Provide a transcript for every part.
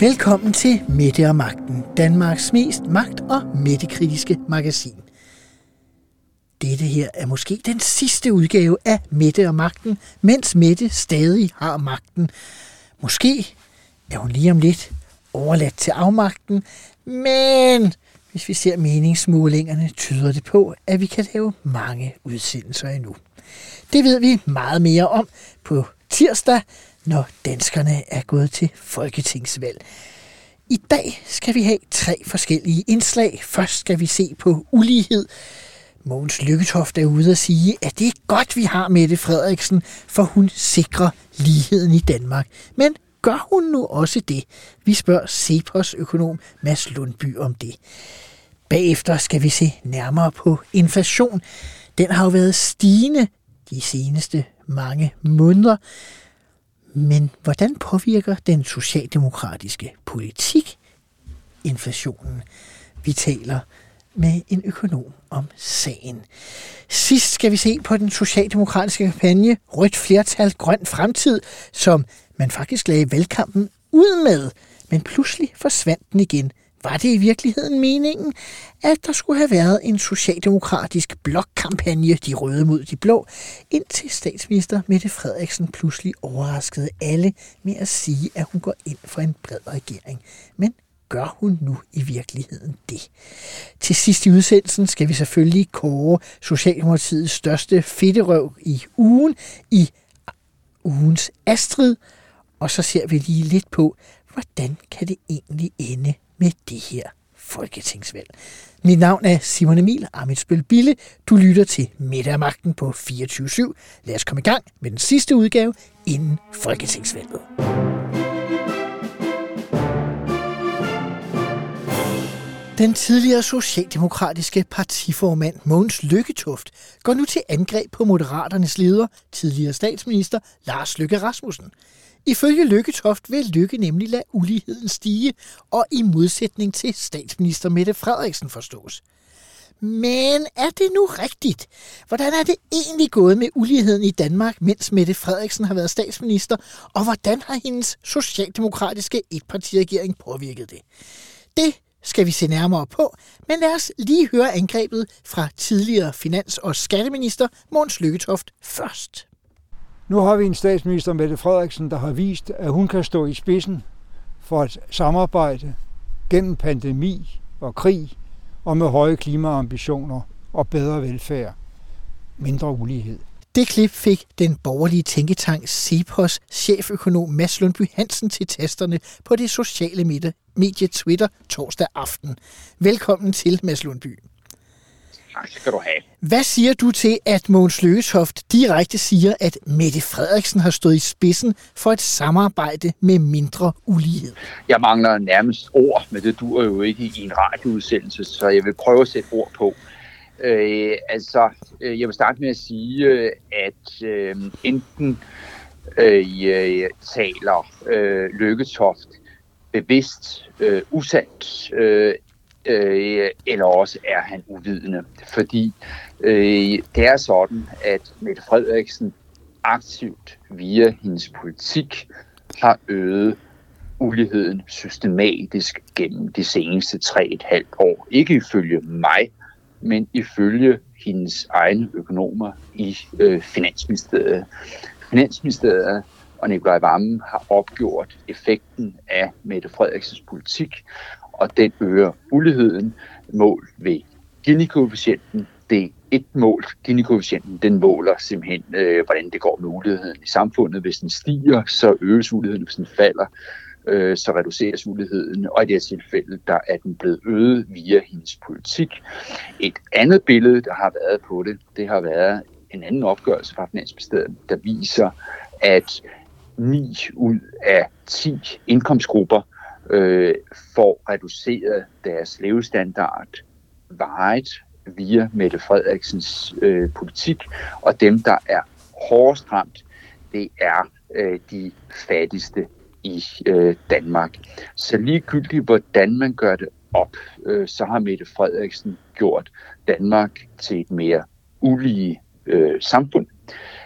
Velkommen til Mette og Magten, Danmarks mest magt- og mættekritiske magasin. Dette her er måske den sidste udgave af Mette og Magten, mens Mette stadig har magten. Måske er hun lige om lidt overladt til afmagten, men hvis vi ser meningsmålingerne, tyder det på, at vi kan lave mange udsendelser endnu. Det ved vi meget mere om på tirsdag, når danskerne er gået til folketingsvalg. I dag skal vi have tre forskellige indslag. Først skal vi se på ulighed. Mogens Lykketoft er ude at sige, at det er godt, vi har Mette Frederiksen, for hun sikrer ligheden i Danmark. Men gør hun nu også det? Vi spørger Cepos økonom Mads Lundby om det. Bagefter skal vi se nærmere på inflation. Den har jo været stigende de seneste mange måneder. Men hvordan påvirker den socialdemokratiske politik inflationen? Vi taler med en økonom om sagen. Sidst skal vi se på den socialdemokratiske kampagne Rødt Flertal Grøn Fremtid, som man faktisk lagde valgkampen ud med, men pludselig forsvandt den igen – var det i virkeligheden meningen, at der skulle have været en socialdemokratisk blokkampagne, de røde mod de blå, indtil statsminister Mette Frederiksen pludselig overraskede alle med at sige, at hun går ind for en bred regering. Men gør hun nu i virkeligheden det? Til sidst i udsendelsen skal vi selvfølgelig kåre Socialdemokratiets største fedterøv i ugen i ugens Astrid, og så ser vi lige lidt på, hvordan kan det egentlig ende med det her folketingsvalg. Mit navn er Simon Emil Amitsbøl Bille. Du lytter til Middagmagten på 24.7. Lad os komme i gang med den sidste udgave inden folketingsvalget. Den tidligere socialdemokratiske partiformand Mogens Lykketoft går nu til angreb på Moderaternes leder, tidligere statsminister Lars Løkke Rasmussen. Ifølge Lykketoft vil Lykke nemlig lade uligheden stige, og i modsætning til statsminister Mette Frederiksen forstås. Men er det nu rigtigt? Hvordan er det egentlig gået med uligheden i Danmark, mens Mette Frederiksen har været statsminister, og hvordan har hendes socialdemokratiske etpartiregering påvirket det? Det skal vi se nærmere på, men lad os lige høre angrebet fra tidligere finans- og skatteminister Måns Lykketoft først. Nu har vi en statsminister, Mette Frederiksen, der har vist, at hun kan stå i spidsen for et samarbejde gennem pandemi og krig og med høje klimaambitioner og bedre velfærd, mindre ulighed. Det klip fik den borgerlige tænketank Cepos cheføkonom Mads Lundby Hansen til tasterne på det sociale medie Twitter torsdag aften. Velkommen til, Mads Lundby. Tak skal du have. Hvad siger du til, at Mogens Løgetoft direkte siger, at Mette Frederiksen har stået i spidsen for et samarbejde med mindre ulighed? Jeg mangler nærmest ord, men det duer jo ikke i en radioudsendelse, så jeg vil prøve at sætte ord på. Øh, altså, øh, jeg vil starte med at sige, at øh, enten øh, taler øh, Lykketoft bevidst øh, usandt, øh, øh, eller også er han uvidende. Fordi øh, det er sådan, at Mette Frederiksen aktivt via hendes politik har øget uligheden systematisk gennem de seneste 3,5 år. Ikke ifølge mig, men ifølge hendes egne økonomer i øh, Finansministeriet. Finansministeriet og Nikolaj Vammen har opgjort effekten af Mette Frederiksens politik, og den øger uligheden mål ved Gini-koefficienten. Det er et mål. Gini-koefficienten den måler simpelthen, øh, hvordan det går med uligheden i samfundet. Hvis den stiger, så øges uligheden. Hvis den falder, øh, så reduceres uligheden. Og i det her tilfælde, der er den blevet øget via hendes politik. Et andet billede, der har været på det, det har været en anden opgørelse fra Finansministeriet, der viser, at 9 ud af 10 indkomstgrupper øh, får reduceret deres levestandard vejet via Mette Frederiksens øh, politik, og dem, der er hårdest ramt, det er øh, de fattigste i øh, Danmark. Så ligegyldigt hvordan man gør det op, øh, så har Mette Frederiksen gjort Danmark til et mere ulige øh, samfund.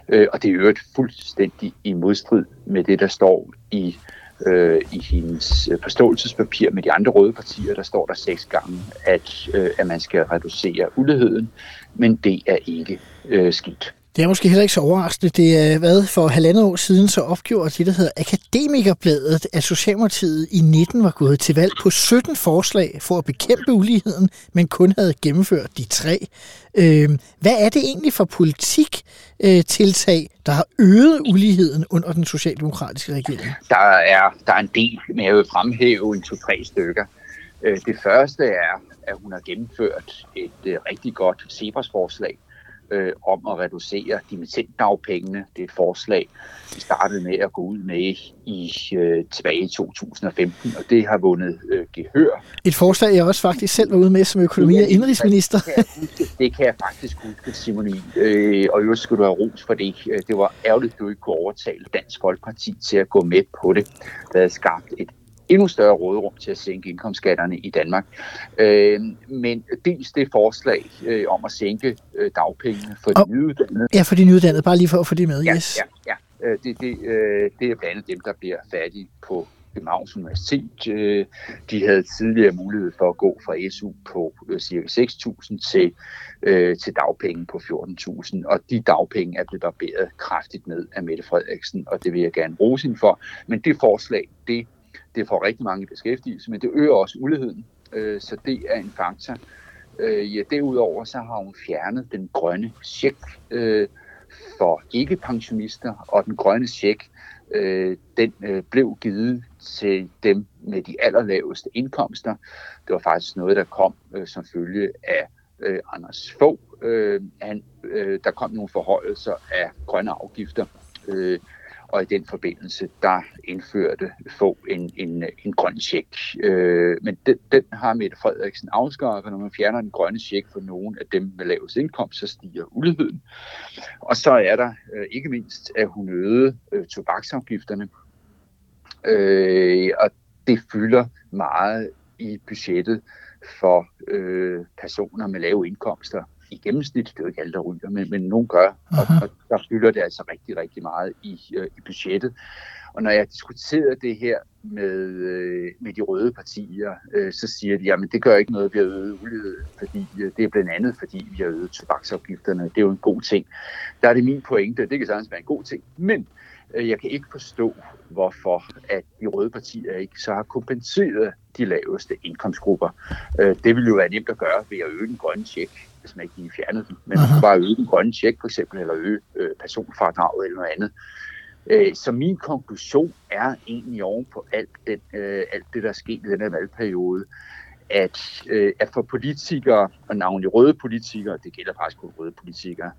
Øh, og det er jo et fuldstændig i modstrid med det, der står i Øh, I hendes øh, forståelsespapir med de andre røde partier, der står der seks gange, at, øh, at man skal reducere uligheden, men det er ikke øh, skidt. Det er måske heller ikke så overraskende. Det er hvad for halvandet år siden så opgjort det, der hedder Akademikerbladet, at Socialdemokratiet i 19 var gået til valg på 17 forslag for at bekæmpe uligheden, men kun havde gennemført de tre. Øh, hvad er det egentlig for politik øh, tiltag, der har øget uligheden under den socialdemokratiske regering? Der er, der er en del, men jeg vil fremhæve en to-tre stykker. Øh, det første er, at hun har gennemført et øh, rigtig godt Sebers-forslag, øh, om at reducere dimittentdagpengene. Det er et forslag, vi startede med at gå ud med i øh, tilbage i 2015, og det har vundet øh, gehør. Et forslag, jeg også faktisk selv var ude med som økonomi- og indrigsminister. Det kan jeg, huske, det kan jeg faktisk huske, Simon øh, og jo skulle du have ros for det. Øh, det var ærgerligt, at du ikke kunne overtale Dansk Folkeparti til at gå med på det. Det havde skabt et endnu større råderum til at sænke indkomstskatterne i Danmark. Øh, men dels det forslag øh, om at sænke øh, dagpengene for de nyuddannede. Ja, for de nyuddannede, bare lige for at få det med. Ja, yes. ja, ja. Øh, det, det, øh, det er blandt andet dem, der bliver færdige på Københavns Universitet. Øh, de havde tidligere mulighed for at gå fra SU på øh, ca. 6.000 til, øh, til dagpenge på 14.000, og de dagpenge er blevet barberet kraftigt ned af Mette Frederiksen, og det vil jeg gerne rose hende for. Men det forslag, det det får rigtig mange beskæftigelse, men det øger også uligheden, øh, så det er en faktor. Øh, ja, derudover så har hun fjernet den grønne check øh, for ikke-pensionister, og den grønne check, øh, den øh, blev givet til dem med de allerlaveste indkomster. Det var faktisk noget, der kom øh, som følge af øh, Anders Fogh. Øh, han, øh, der kom nogle forhøjelser af grønne afgifter. Øh, og i den forbindelse, der indførte få en, en, en grøn check. Øh, men den, den har Mette Frederiksen afskaffet. Når man fjerner den grønne check for nogen af dem med lavest indkomst, så stiger uligheden. Og så er der øh, ikke mindst, at hun øgede øh, tobaksafgifterne. Øh, og det fylder meget i budgettet for øh, personer med lave indkomster i gennemsnit, det er jo ikke alle, der ryger, men, men nogen gør, og, og der fylder det altså rigtig, rigtig meget i, øh, i budgettet. Og når jeg diskuterer det her med, øh, med de røde partier, øh, så siger de, at det gør ikke noget, vi har øget ulighed, fordi øh, det er blandt andet, fordi vi har øget tobaksafgifterne. Det er jo en god ting. Der er det min pointe, det kan sagtens være en god ting, men øh, jeg kan ikke forstå, hvorfor at de røde partier ikke så har kompenseret de laveste indkomstgrupper. Øh, det ville jo være nemt at gøre ved at øge den grønne tjek hvis man ikke lige fjernede den. Men man kunne bare øge den grønne tjek for eksempel, eller øge øh, personfradraget eller noget andet. Øh, så min konklusion er egentlig oven på alt, den, øh, alt det, der er sket i den her valgperiode, at, øh, at for politikere, og navnlig røde politikere, det gælder faktisk kun røde politikere,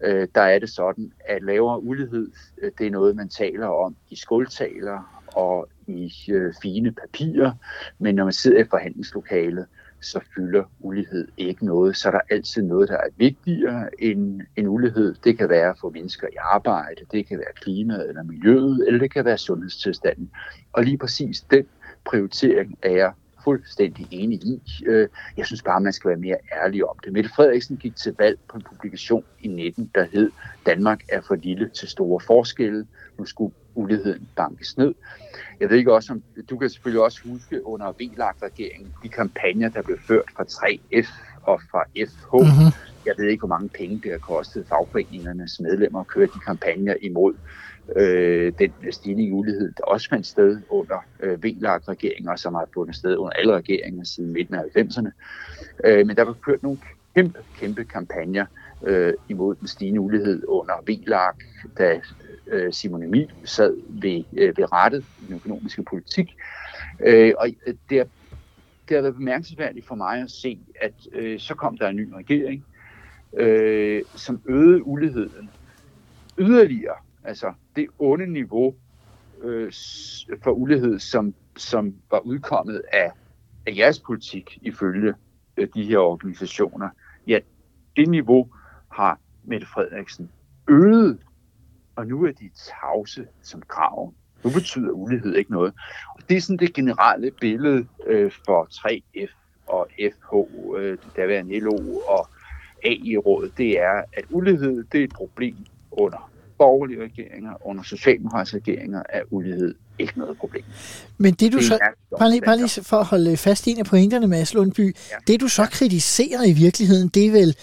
øh, der er det sådan, at lavere ulighed, øh, det er noget, man taler om i skoletaler og i øh, fine papirer, men når man sidder i forhandlingslokalet, så fylder ulighed ikke noget. Så er der altid noget, der er vigtigere end, end ulighed. Det kan være for mennesker i arbejde, det kan være klimaet eller miljøet, eller det kan være sundhedstilstanden. Og lige præcis den prioritering er jeg fuldstændig enig i. Øh, jeg synes bare, man skal være mere ærlig om det. Mette Frederiksen gik til valg på en publikation i 19, der hed Danmark er for lille til store forskelle. Nu skulle uligheden bankes ned. Jeg ved ikke også, om du kan selvfølgelig også huske under VLAG-regeringen de kampagner, der blev ført fra 3F og fra FH. Mm-hmm. Jeg ved ikke, hvor mange penge det har kostet fagforeningernes medlemmer at køre de kampagner imod øh, den stigning i ulighed, der også fandt sted under øh, VLAG-regeringen, og som har fundet sted under alle regeringer siden midten af 90'erne. Øh, men der var kørt nogle kæmpe, kæmpe kampagner øh, imod den stigende ulighed under VLAG, da øh, Simon Emil sad ved, øh, ved rettet i den økonomiske politik. Øh, og øh, det, er, det har været bemærkelsesværdigt for mig at se, at øh, så kom der en ny regering, øh, som øgede uligheden yderligere. Altså det onde niveau øh, for ulighed, som, som var udkommet af, af jeres politik ifølge øh, de her organisationer, ja, det niveau har Mette Frederiksen øget og nu er de tavse som graven. Nu betyder ulighed ikke noget. Og det er sådan det generelle billede øh, for 3F og FH, øh, det daværende LO og AI-rådet, det er, at ulighed det er et problem under borgerlige regeringer, under socialdemokratiske regeringer, er ulighed ikke noget problem. Men det du det så, bare lige, bare lige for at holde fast i en af pointerne, Mads Lundby, ja. det du så kritiserer i virkeligheden, det er vel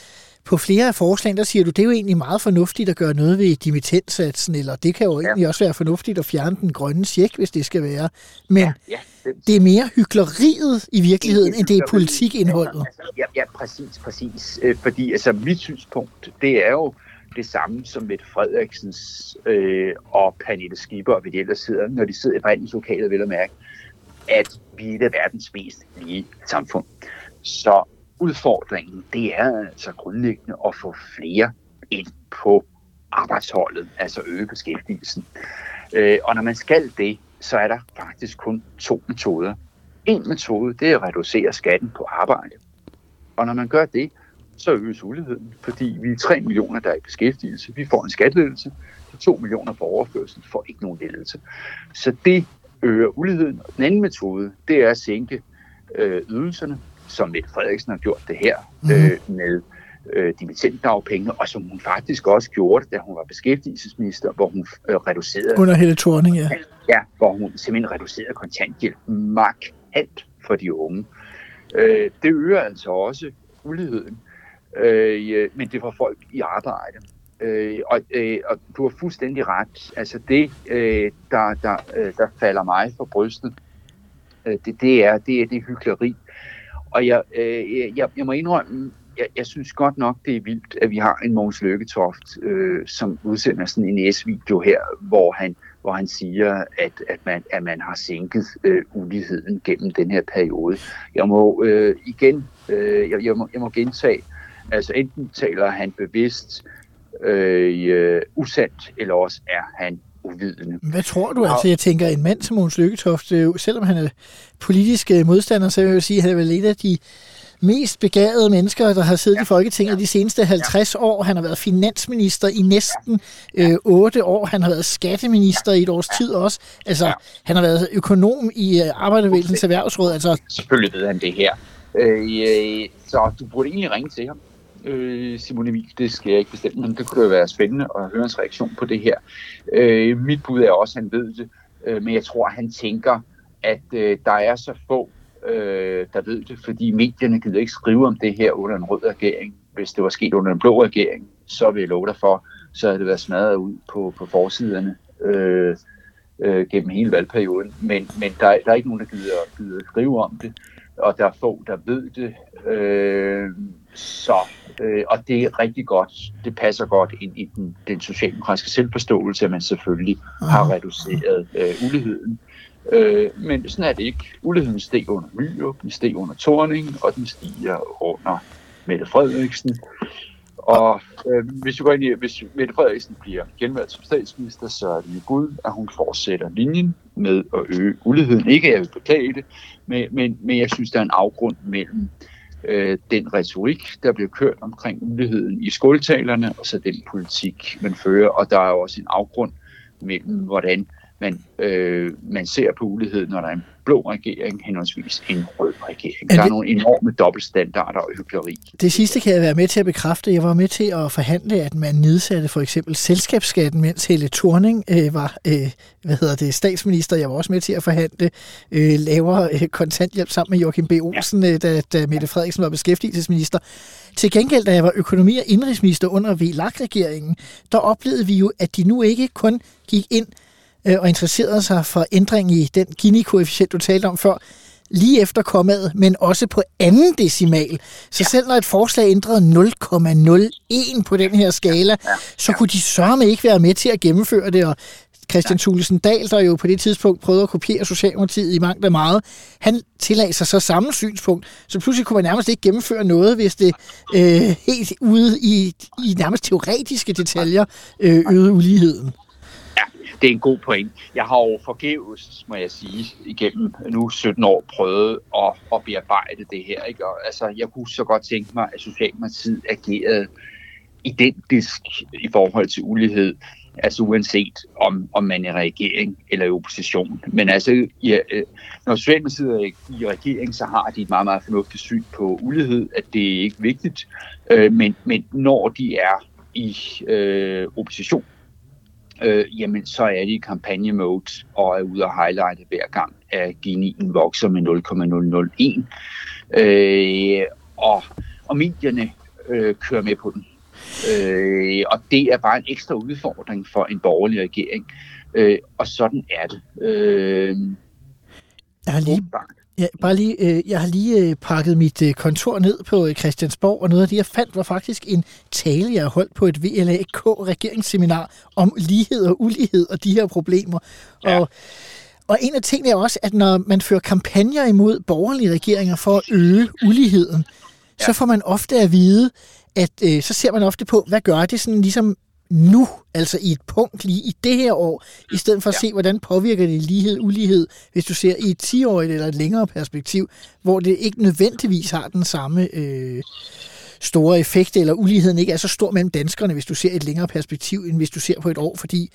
på flere af forslagene, der siger du, det er jo egentlig meget fornuftigt at gøre noget ved dimittentsatsen, eller det kan jo ja. egentlig også være fornuftigt at fjerne den grønne tjek, hvis det skal være. Men ja, ja, det, det er mere hyggeleriet i virkeligheden, det end det er politikindholdet. Ja, ja, præcis, præcis. Øh, fordi altså, mit synspunkt, det er jo det samme som Mette Frederiksens øh, og Pernille Skipper og vi ellers sidder, når de sidder i forhandlingslokalet, vil at mærke, at vi er verdens mest lige samfund. Så udfordringen, det er altså grundlæggende at få flere ind på arbejdsholdet, altså øge beskæftigelsen. Øh, og når man skal det, så er der faktisk kun to metoder. En metode, det er at reducere skatten på arbejde. Og når man gør det, så øges uligheden, fordi vi er 3 millioner, der er i beskæftigelse. Vi får en skatteledelse. De 2 millioner på overførsel får ikke nogen ledelse. Så det øger uligheden. Og den anden metode, det er at sænke øh, ydelserne, som Mette Frederiksen har gjort det her mm. øh, med øh, dimittentdagpenge, og som hun faktisk også gjorde, da hun var beskæftigelsesminister, hvor hun øh, reducerede... Under hele Thorning, ja. Ja, hvor hun simpelthen reducerede kontanthjælp markant for de unge. Øh, det øger altså også uligheden, Øh, øh, men det får folk i arbejde. Øh, og, øh, og du har fuldstændig ret. Altså det, øh, der, der, øh, der falder mig for brystet, øh, det, det, er, det er det hyggeleri, og jeg, øh, jeg, jeg må indrømme, jeg, jeg synes godt nok, det er vildt, at vi har en Mogens Lykketoft, øh, som udsender sådan en S-video her, hvor han, hvor han siger, at, at, man, at man har sænket øh, uligheden gennem den her periode. Jeg må øh, igen, øh, jeg, jeg, må, jeg må gentage, altså enten taler han bevidst øh, usandt, eller også er han uvidende. Hvad tror du? Altså, jeg tænker, en mand som Måns Lykketoft, selvom han er politisk øh, modstander, så vil jeg sige, at han er vel et af de mest begavede mennesker, der har siddet ja, i Folketinget ja, de seneste 50 ja. år. Han har været finansminister i næsten ja, øh, 8 år. Han har været skatteminister i et års ja, tid også. Altså, ja. han har været økonom i øh, Arbejdervægelsens Erhvervsråd. Altså. Selvfølgelig ved han det her. Øh, øh, så du burde egentlig ringe til ham øh, Simon Emil, det skal jeg ikke bestemme, men det kunne jo være spændende at høre hans reaktion på det her. Øh, mit bud er også, at han ved det, øh, men jeg tror, han tænker, at øh, der er så få, øh, der ved det, fordi medierne gider ikke skrive om det her under en rød regering. Hvis det var sket under en blå regering, så vil jeg love dig for, så havde det været smadret ud på, på forsiderne øh, øh, gennem hele valgperioden. Men, men der, der er ikke nogen, der gider, gider skrive om det, og der er få, der ved det. Øh, så, øh, og det er rigtig godt. Det passer godt ind i den, den socialdemokratiske selvforståelse, at man selvfølgelig har reduceret øh, uligheden. Øh, men sådan er det ikke. Uligheden steg under Myrup, den steg under Torning, og den stiger under Mette Frederiksen. Og øh, hvis, du går ind i, hvis Mette Frederiksen bliver genvalgt som statsminister, så er det jo bud, at hun fortsætter linjen med at øge uligheden. Ikke at jeg vil beklage det, men, men, men jeg synes, der er en afgrund mellem øh, Øh, den retorik, der bliver kørt omkring uligheden i skoletalerne, og så den politik, man fører. Og der er også en afgrund mellem, hvordan man, øh, man ser på ulighed, når der er en blå regering, henholdsvis en rød regering. Er der er nogle enorme dobbeltstandarder og hyggeleri. Det sidste kan jeg være med til at bekræfte. Jeg var med til at forhandle, at man nedsatte for eksempel selskabsskatten, mens Helle Thorning øh, var øh, hvad hedder det, statsminister. Jeg var også med til at forhandle øh, lavere øh, kontanthjælp sammen med Joachim B. Olsen, ja. øh, da, da Mette Frederiksen var beskæftigelsesminister. Til gengæld, da jeg var økonomi- og indrigsminister under VLAG-regeringen, der oplevede vi jo, at de nu ikke kun gik ind øh, og interesserede sig for ændring i den Gini-koefficient, du talte om før, lige efter kommet, men også på anden decimal. Så ja. selv når et forslag ændrede 0,01 på den her skala, ja. Ja. så kunne de sørme ikke være med til at gennemføre det, og Christian. Thulesen Dahl, der jo på det tidspunkt prøvede at kopiere Socialdemokratiet i mangt og meget, han tillagde sig så samme synspunkt, så pludselig kunne man nærmest ikke gennemføre noget, hvis det øh, helt ude i, i nærmest teoretiske detaljer øh, øgede uligheden det er en god point. Jeg har jo forgæves, må jeg sige, igennem nu 17 år prøvet at, at bearbejde det her. Ikke? Og, altså, jeg kunne så godt tænke mig, at Socialdemokratiet agerede identisk i forhold til ulighed, altså uanset om, om man er i regering eller i opposition. Men altså, ja, øh, når Socialdemokratiet er i regering, så har de et meget, meget fornuftigt syn på ulighed, at det er ikke vigtigt. Øh, men, men når de er i øh, opposition, øh, jamen så er de i kampagnemode og er ude og highlighte hver gang, at Ginien vokser med 0,001. Øh, og, og medierne øh, kører med på den. Øh, og det er bare en ekstra udfordring for en borgerlig regering. Øh, og sådan er det. Øh, jeg har lige, Ja, bare lige, øh, jeg har lige øh, pakket mit øh, kontor ned på øh, Christiansborg, og noget af det, jeg fandt, var faktisk en tale, jeg holdt på et VLAK-regeringsseminar om lighed og ulighed og de her problemer. Ja. Og, og en af tingene er også, at når man fører kampagner imod borgerlige regeringer for at øge uligheden, ja. så får man ofte at vide, at øh, så ser man ofte på, hvad gør det sådan ligesom nu, altså i et punkt lige i det her år, i stedet for at ja. se, hvordan påvirker det lighed ulighed, hvis du ser i et 10-årigt eller et længere perspektiv, hvor det ikke nødvendigvis har den samme øh, store effekt, eller uligheden ikke er så stor mellem danskerne, hvis du ser et længere perspektiv, end hvis du ser på et år, fordi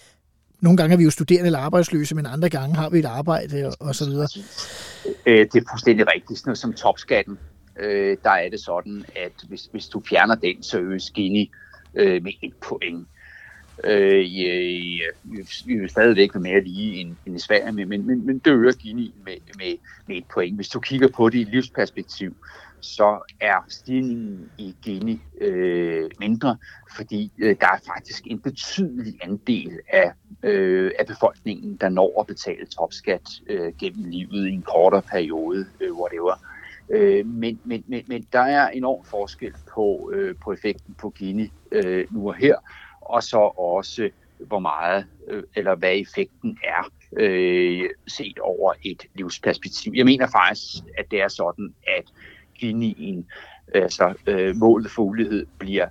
nogle gange er vi jo studerende eller arbejdsløse, men andre gange har vi et arbejde og, og så videre. Øh, det er fuldstændig rigtigt. Sådan noget som topskatten, øh, der er det sådan, at hvis, hvis du fjerner den, så øges Gini øh, med et point. Øh, i, i, stadigvæk mere lige end, end i Sverige, men, men, men, men det øger Gini med, med, med et point. Hvis du kigger på det i livsperspektiv, så er stigningen i Gini øh, mindre, fordi øh, der er faktisk en betydelig andel af, øh, af befolkningen, der når at betale topskat øh, gennem livet i en kortere periode, øh, whatever. Øh, men, men, men, men der er enorm forskel på, øh, på effekten på Gini øh, nu og her, og så også hvor meget øh, eller hvad effekten er øh, set over et livsperspektiv. Jeg mener faktisk, at det er sådan, at Ginien, altså øh, målet for ulighed, bliver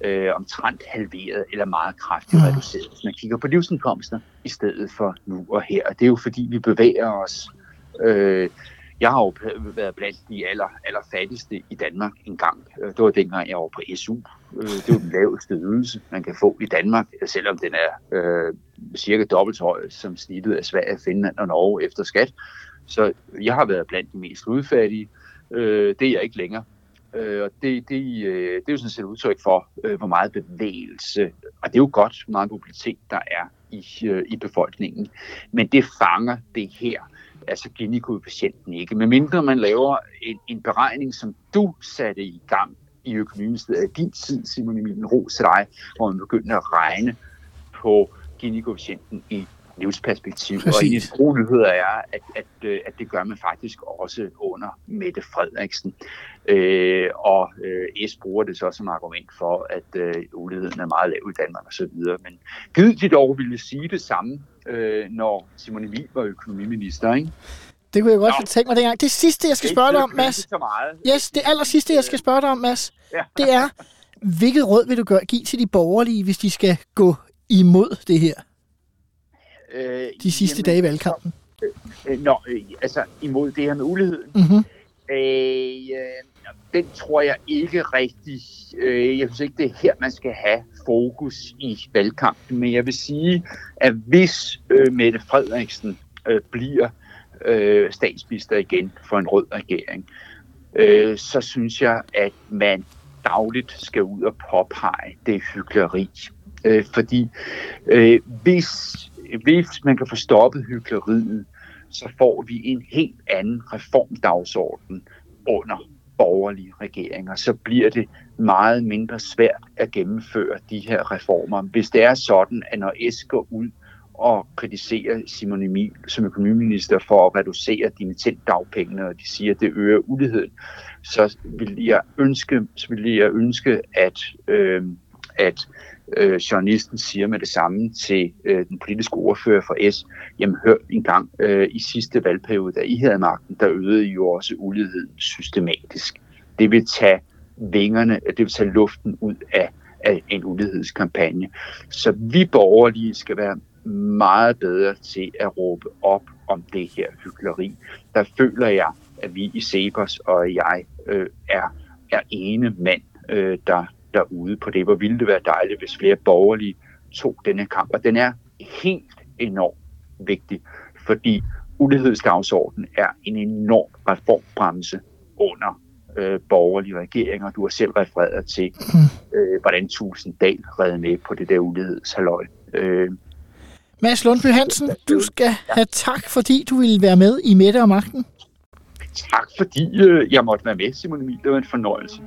øh, omtrent halveret eller meget kraftigt reduceret, hvis man kigger på livsindkomster i stedet for nu og her. Og det er jo fordi, vi bevæger os øh, jeg har jo været blandt de aller, aller fattigste i Danmark engang. Øh, det var dengang, jeg var på SU. Øh, det var den laveste ydelse, man kan få i Danmark, øh, selvom den er øh, cirka dobbelt så høj som snittet af Sverige, Finland og Norge efter skat. Så jeg har været blandt de mest udfattige. Øh, det er jeg ikke længere. Øh, og det, det, øh, det er jo sådan set udtryk for, øh, hvor meget bevægelse, og det er jo godt, hvor meget mobilitet der er i, øh, i befolkningen. Men det fanger det her altså Gini-koefficienten ikke. Medmindre man laver en, en beregning, som du satte i gang i økonomiministeriet af din tid, Simon Emil Ros til dig, hvor man begyndte at regne på Gini-koefficienten i livsperspektiv. Præcis. Og en af de gode nyheder er, at, at, øh, at det gør man faktisk også under Mette Frederiksen. Øh, og øh, S bruger det så som argument for, at øh, uligheden er meget lav i Danmark osv. Men givet de dog ville sige det samme, øh, når Simon Emil var økonomiminister, ikke? Det kunne jeg godt Nå. tænke mig dengang. Det sidste, jeg skal spørge dig om, Mads. Yes, det aller sidste, jeg skal spørge dig om, Mads, ja. det er, hvilket råd vil du gøre, give til de borgerlige, hvis de skal gå imod det her? Øh, de sidste jamen, dage i valgkampen? Øh, øh, nå, øh, altså imod det her med uligheden. Mm-hmm. Øh, den tror jeg ikke rigtig. Øh, jeg synes ikke, det er her, man skal have fokus i valgkampen. Men jeg vil sige, at hvis øh, Mette Frederiksen øh, bliver øh, statsminister igen for en rød regering, øh, så synes jeg, at man dagligt skal ud og påpege det hyggeleri. Øh, fordi øh, hvis hvis man kan få stoppet hyggeleriet, så får vi en helt anden reformdagsorden under borgerlige regeringer. Så bliver det meget mindre svært at gennemføre de her reformer. Hvis det er sådan, at når S går ud og kritiserer Simon Emil som økonomiminister for at reducere dimittenddagpengene, og de siger, at det øger uligheden, så vil jeg ønske, så vil jeg ønske at, øh, at øh, journalisten siger med det samme til øh, den politiske ordfører for S, jamen hør en gang øh, i sidste valgperiode, da I havde magten, der øgede I jo også uligheden systematisk. Det vil tage vingerne, øh, det vil tage luften ud af, af en ulighedskampagne. Så vi borgerlige skal være meget bedre til at råbe op om det her hyggeleri. Der føler jeg, at vi i Sebers og jeg øh, er, er ene mand, øh, der, derude på det. Hvor ville det være dejligt, hvis flere borgerlige tog denne kamp. Og den er helt enormt vigtig, fordi ulighedsdagsordenen er en enorm reformbremse under øh, borgerlige regeringer. Du har selv refereret til, mm. øh, hvordan Tusinddal redde med på det der ulighedshalløj. Øh, Mads Lundby Hansen, du skal have tak, fordi du ville være med i Mette og Magten. Tak, fordi øh, jeg måtte være med, Simon Emil. Det var en fornøjelse.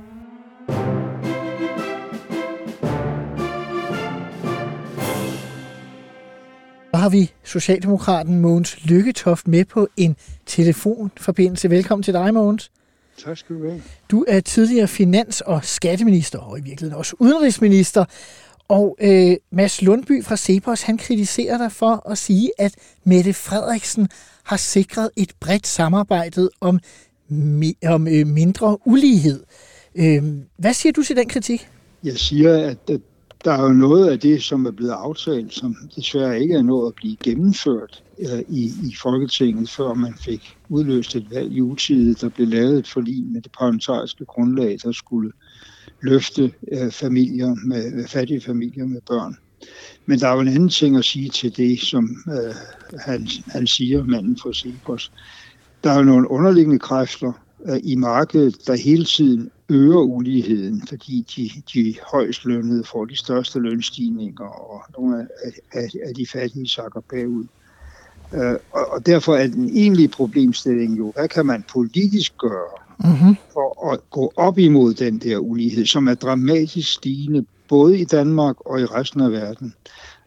Har vi Socialdemokraten Mogens Lykketoft med på en telefonforbindelse. Velkommen til dig, Mogens. Tak skal du have. Du er tidligere finans- og skatteminister, og i virkeligheden også udenrigsminister. Og øh, Mads Lundby fra Cepos, han kritiserer dig for at sige, at Mette Frederiksen har sikret et bredt samarbejde om, om øh, mindre ulighed. Øh, hvad siger du til den kritik? Jeg siger, at, at der er jo noget af det, som er blevet aftalt, som desværre ikke er nået at blive gennemført øh, i, i Folketinget, før man fik udløst et valg i utide. Der blev lavet et forlig med det parlamentariske grundlag, der skulle løfte øh, familier med fattige familier med børn. Men der er jo en anden ting at sige til det, som øh, han, han siger, manden fra Cepos. Der er jo nogle underliggende kræfter øh, i markedet, der hele tiden øger uligheden, fordi de, de højst lønnede får de største lønstigninger, og nogle af, af, af de fattige sakker bagud. Øh, og, og derfor er den egentlige problemstilling jo, hvad kan man politisk gøre Mm-hmm. for at gå op imod den der ulighed, som er dramatisk stigende, både i Danmark og i resten af verden.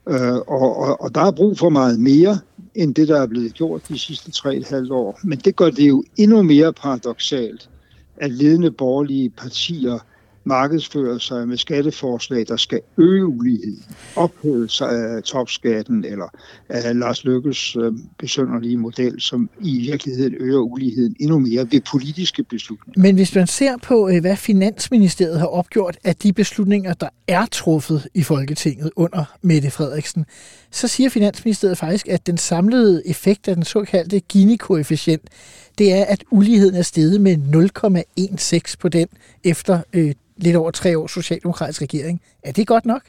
Øh, og, og, og der er brug for meget mere, end det, der er blevet gjort de sidste tre et halvt år. Men det gør det jo endnu mere paradoxalt, af ledende borgerlige partier markedsfører sig med skatteforslag, der skal øge uligheden, ophæve sig af topskatten eller af Lars Lykkes øh, besønderlige model, som i virkeligheden øger uligheden endnu mere ved politiske beslutninger. Men hvis man ser på, øh, hvad Finansministeriet har opgjort af de beslutninger, der er truffet i Folketinget under Mette Frederiksen, så siger Finansministeriet faktisk, at den samlede effekt af den såkaldte Gini-koefficient, det er, at uligheden er steget med 0,16 på den efter øh, lidt over tre års socialdemokratisk regering. Er det godt nok?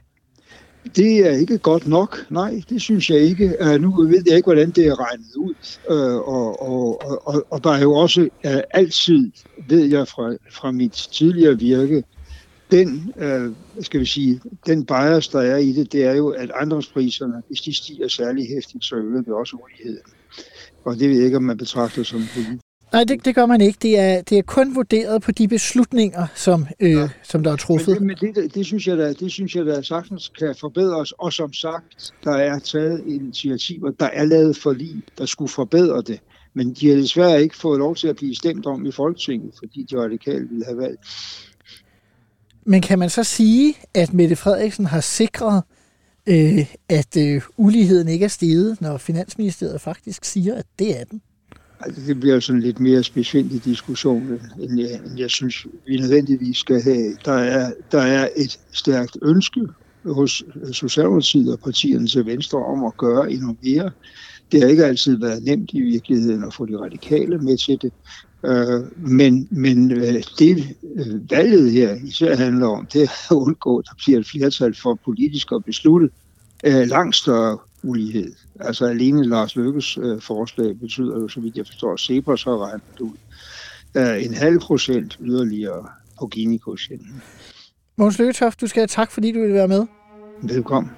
Det er ikke godt nok. Nej, det synes jeg ikke. Uh, nu ved jeg ikke, hvordan det er regnet ud. Uh, og, og, og, og der er jo også uh, altid, ved jeg fra, fra mit tidligere virke, den, skal vi sige, den bias, der er i det, det er jo, at ejendomspriserne, hvis de stiger særlig hæftigt, så øger det også uligheden. Og det ved jeg ikke, om man betragter som. Nej, det, det gør man ikke. Det er, det er kun vurderet på de beslutninger, som, øh, ja. som der er truffet. Men, men det, det, det, synes jeg da, det synes jeg da sagtens kan forbedres. Og som sagt, der er taget initiativer, der er lavet forlig, der skulle forbedre det. Men de har desværre ikke fået lov til at blive stemt om i Folketinget, fordi de radikale ville have valgt. Men kan man så sige, at Mette Frederiksen har sikret, øh, at øh, uligheden ikke er steget, når Finansministeriet faktisk siger, at det er den? Altså, det bliver sådan lidt mere specifikt diskussion, end jeg, end jeg synes, vi nødvendigvis skal have. Der er, der er et stærkt ønske hos Socialdemokratiet og partierne til venstre om at gøre endnu mere. Det har ikke altid været nemt i virkeligheden at få de radikale med til det. Øh, men, men øh, det øh, valget her især handler om, det er at undgå, at der bliver et flertal for politisk at beslutte langt større ulighed. Altså alene Lars Lykkes øh, forslag betyder jo, så vidt jeg forstår, at Cepos har regnet ud øh, en halv procent yderligere på Gini-koefficienten. Måns Lykketoft, du skal have tak, fordi du ville være med. Velkommen.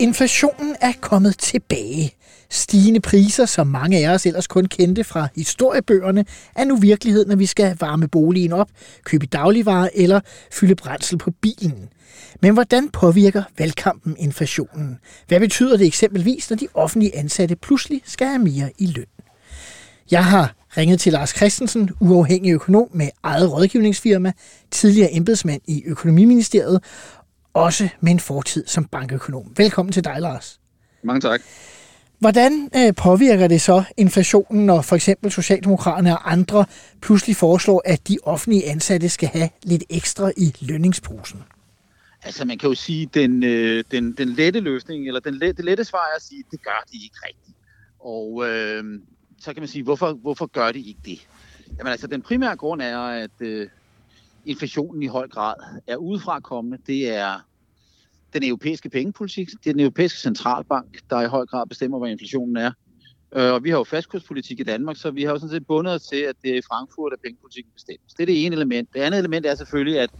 Inflationen er kommet tilbage. Stigende priser, som mange af os ellers kun kendte fra historiebøgerne, er nu virkelighed, når vi skal varme boligen op, købe dagligvarer eller fylde brændsel på bilen. Men hvordan påvirker valgkampen inflationen? Hvad betyder det eksempelvis, når de offentlige ansatte pludselig skal have mere i løn? Jeg har ringet til Lars Christensen, uafhængig økonom med eget rådgivningsfirma, tidligere embedsmand i Økonomiministeriet, også med en fortid som bankøkonom. Velkommen til dig, Lars. Mange tak. Hvordan øh, påvirker det så inflationen, når for eksempel Socialdemokraterne og andre pludselig foreslår, at de offentlige ansatte skal have lidt ekstra i lønningsposen? Altså man kan jo sige, den, øh, den, den lette løsning, eller den det lette svar er at sige, det gør de ikke rigtigt. Og øh, så kan man sige, hvorfor, hvorfor gør de ikke det? Jamen altså den primære grund er, at øh, inflationen i høj grad er udefra kommende. Det er den europæiske pengepolitik. Det er den europæiske centralbank, der i høj grad bestemmer, hvad inflationen er. Øh, og vi har jo fastkurspolitik i Danmark, så vi har jo sådan set bundet os til, at det er i Frankfurt, at pengepolitikken bestemmes. Det er det ene element. Det andet element er selvfølgelig, at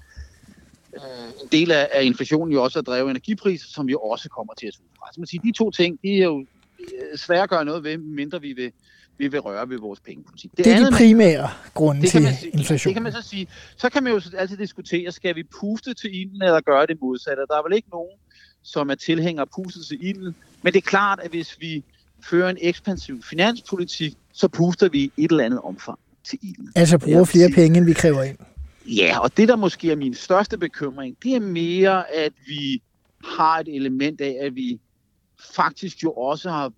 øh, en del af, inflationen jo også er drevet energipriser, som jo også kommer til at se fra. Så man siger, de to ting, de er jo øh, svære at gøre noget ved, mindre vi vil, vi vil røre ved vores pengepolitik. Det, det er andet, de primære grunde til man, inflation. Det kan man så sige. Så kan man jo altid diskutere, skal vi puste til ilden eller gøre det modsatte? Der er vel ikke nogen, som er tilhænger af puste til ilden. Men det er klart, at hvis vi fører en ekspansiv finanspolitik, så puster vi i et eller andet omfang til ilden. Altså bruger flere penge, end vi kræver ind. Ja, og det der måske er min største bekymring, det er mere, at vi har et element af, at vi faktisk jo også har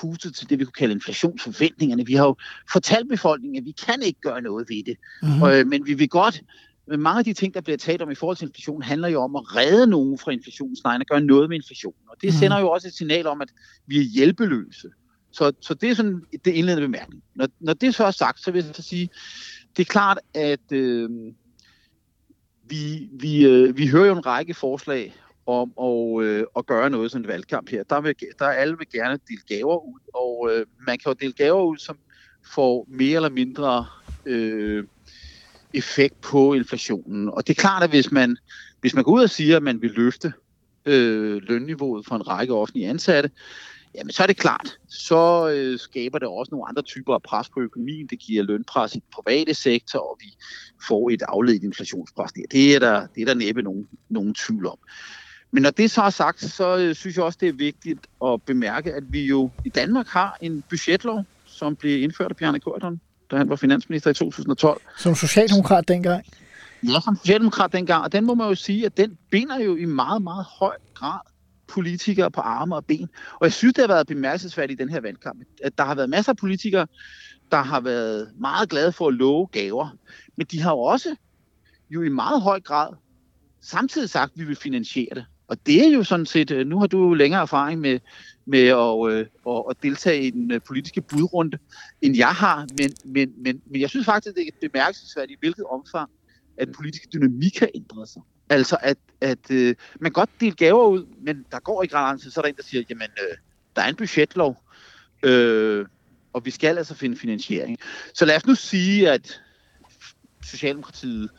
pustet til det, vi kunne kalde inflationsforventningerne. Vi har jo fortalt befolkningen, at vi kan ikke gøre noget ved det. Mm-hmm. Øh, men vi vil godt, men mange af de ting, der bliver talt om i forhold til inflation, handler jo om at redde nogen fra inflationslejen og gøre noget med inflationen. Og det mm. sender jo også et signal om, at vi er hjælpeløse. Så, så det er sådan det indledende bemærkning. Når, når det så er sagt, så vil jeg så sige, det er klart, at øh, vi, vi, øh, vi hører jo en række forslag om at, øh, at gøre noget som en valgkamp her. Der, vil, der alle vil gerne dele gaver ud, og øh, man kan jo dele gaver ud, som får mere eller mindre øh, effekt på inflationen. Og det er klart, at hvis man, hvis man går ud og siger, at man vil løfte øh, lønniveauet for en række offentlige ansatte, jamen så er det klart, så øh, skaber det også nogle andre typer af pres på økonomien. Det giver lønpres i den private sektor, og vi får et afledt inflationspres der. Det er der, det er der næppe nogen, nogen tvivl om. Men når det så er sagt, så øh, synes jeg også, det er vigtigt at bemærke, at vi jo i Danmark har en budgetlov, som blev indført af Bjarne Korydon, da han var finansminister i 2012. Som socialdemokrat dengang? Ja, som socialdemokrat dengang. Og den må man jo sige, at den binder jo i meget, meget høj grad politikere på arme og ben. Og jeg synes, det har været bemærkelsesværdigt i den her valgkamp, at der har været masser af politikere, der har været meget glade for at love gaver. Men de har jo også jo i meget høj grad samtidig sagt, at vi vil finansiere det. Og det er jo sådan set, øh, nu har du jo længere erfaring med, med at, øh, at, at deltage i den øh, politiske budrunde, end jeg har, men, men, men, men jeg synes faktisk, det er bemærkelsesværdigt, i hvilket omfang, at den politiske dynamik har ændret sig. Altså, at, at øh, man godt deler gaver ud, men der går ikke ret så er der en, der siger, jamen, øh, der er en budgetlov, øh, og vi skal altså finde finansiering. Så lad os nu sige, at Socialdemokratiet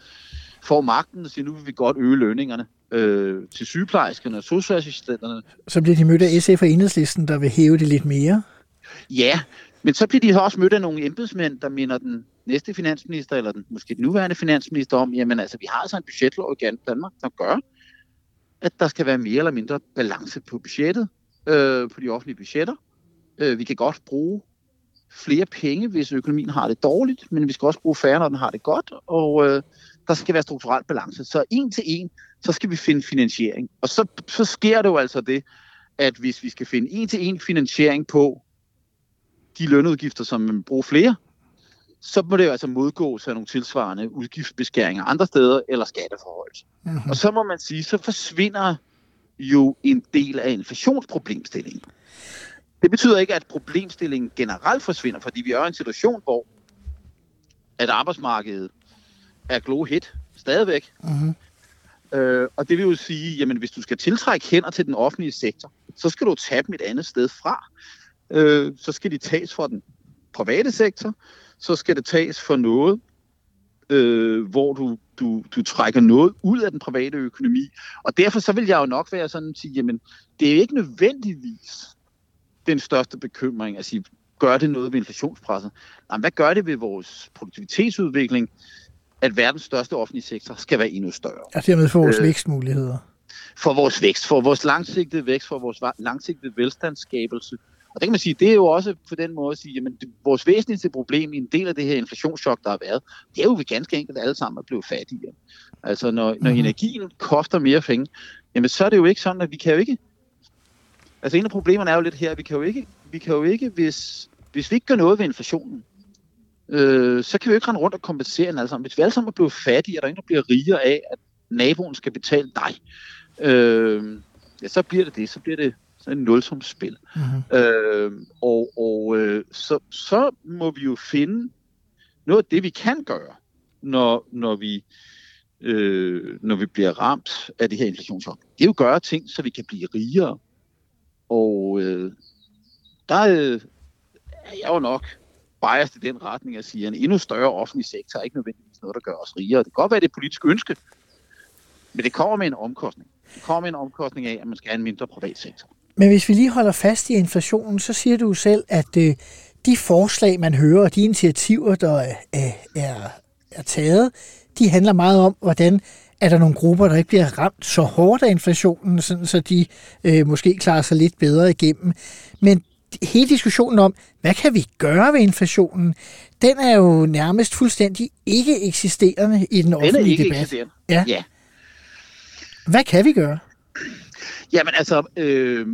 får magten og siger, nu vil vi godt øge lønningerne øh, til sygeplejerskerne og socialassistenterne. Så bliver de mødt af SF og Enhedslisten, der vil hæve det lidt mere? Ja, men så bliver de også mødt af nogle embedsmænd, der minder den næste finansminister, eller den, måske den nuværende finansminister om, jamen altså, vi har altså en budgetlov i Danmark, der gør, at der skal være mere eller mindre balance på budgettet, øh, på de offentlige budgetter. Øh, vi kan godt bruge flere penge, hvis økonomien har det dårligt, men vi skal også bruge færre, når den har det godt, og øh, der skal være strukturel balance. Så en til en, så skal vi finde finansiering. Og så, så sker det jo altså det, at hvis vi skal finde en til en finansiering på de lønudgifter, som man bruger flere, så må det jo altså modgås af nogle tilsvarende udgiftsbeskæringer andre steder, eller skatteforhold. Mm-hmm. Og så må man sige, så forsvinder jo en del af inflationsproblemstillingen. Det betyder ikke, at problemstillingen generelt forsvinder, fordi vi er i en situation, hvor at arbejdsmarkedet er glow hit stadigvæk. Mm-hmm. Øh, og det vil jo sige, jamen hvis du skal tiltrække hænder til den offentlige sektor, så skal du tage dem et andet sted fra. Øh, så skal de tages fra den private sektor, så skal det tages for noget, øh, hvor du, du, du trækker noget ud af den private økonomi. Og derfor så vil jeg jo nok være sådan at sige, jamen det er ikke nødvendigvis den største bekymring at sige, gør det noget ved inflationspresset? Nej, hvad gør det ved vores produktivitetsudvikling? At verdens største offentlige sektor skal være endnu større. Og dermed for vores øh, vækstmuligheder. For vores vækst, for vores langsigtede vækst, for vores langsigtede velstandsskabelse. Og det kan man sige, det er jo også på den måde at sige, jamen vores væsentligste problem i en del af det her inflationschok, der har været, det er jo, at vi ganske enkelt alle sammen er blevet fattige. Altså når, når mm-hmm. energien koster mere penge, jamen så er det jo ikke sådan, at vi kan jo ikke... Altså en af problemerne er jo lidt her, at vi kan jo ikke, vi kan jo ikke hvis, hvis vi ikke gør noget ved inflationen, øh, så kan vi jo ikke rende rundt og kompensere en alle sammen. Hvis vi alle sammen er blevet fattige, er der ingen, der bliver rigere af, at naboen skal betale dig. Øh, ja, så bliver det det. Så bliver det sådan en nulsumsspil. Mm-hmm. Øh, og og øh, så, så må vi jo finde noget af det, vi kan gøre, når, når vi øh, når vi bliver ramt af det her inflationschok. Det er jo at gøre ting, så vi kan blive rigere. Og øh, der øh, er jeg jo nok bias i den retning at sige, at en endnu større offentlig sektor er ikke nødvendigvis noget, der gør os rigere. Det kan godt være, det er et politisk ønske, Men det kommer med en omkostning. Det kommer med en omkostning af, at man skal have en mindre privat sektor. Men hvis vi lige holder fast i inflationen, så siger du selv, at øh, de forslag, man hører, og de initiativer, der er, er, er taget, de handler meget om, hvordan er der nogle grupper, der ikke bliver ramt så hårdt af inflationen, sådan så de øh, måske klarer sig lidt bedre igennem. Men hele diskussionen om, hvad kan vi gøre ved inflationen, den er jo nærmest fuldstændig ikke eksisterende i den offentlige Den er ikke debat. eksisterende. Ja. ja. Hvad kan vi gøre? Jamen altså, øh,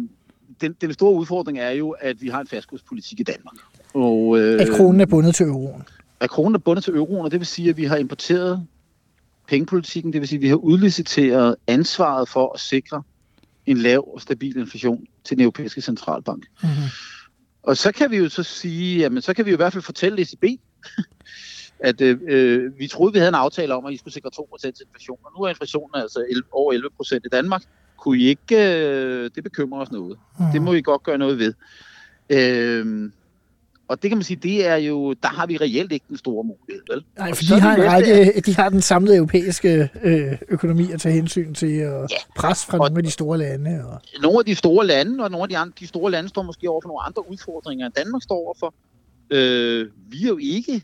den, den store udfordring er jo, at vi har en fastkurspolitik i Danmark. Og, øh, At kronen er bundet til euroen. at kronen er bundet til euroen, og det vil sige, at vi har importeret pengepolitikken, det vil sige, at vi har udliciteret ansvaret for at sikre en lav og stabil inflation til den europæiske centralbank. Mm-hmm. Og så kan vi jo så sige, jamen så kan vi jo i hvert fald fortælle ECB, at øh, øh, vi troede, vi havde en aftale om, at I skulle sikre 2% inflation, og nu er inflationen altså 11, over 11% i Danmark. Kunne I ikke, øh, det bekymrer os noget. Mhm. Det må I godt gøre noget ved. Øh, og det kan man sige, det er jo, der har vi reelt ikke den store mulighed, vel? Nej, for de har, en række, de har den samlede europæiske øh, økonomi at tage hensyn til, og Ja. pres fra Og- nogle af de store lande. Og... nogle af de store lande, og nogle af de, andre, de store lande står måske over for nogle andre udfordringer, end Danmark står overfor. Øh, vi er jo ikke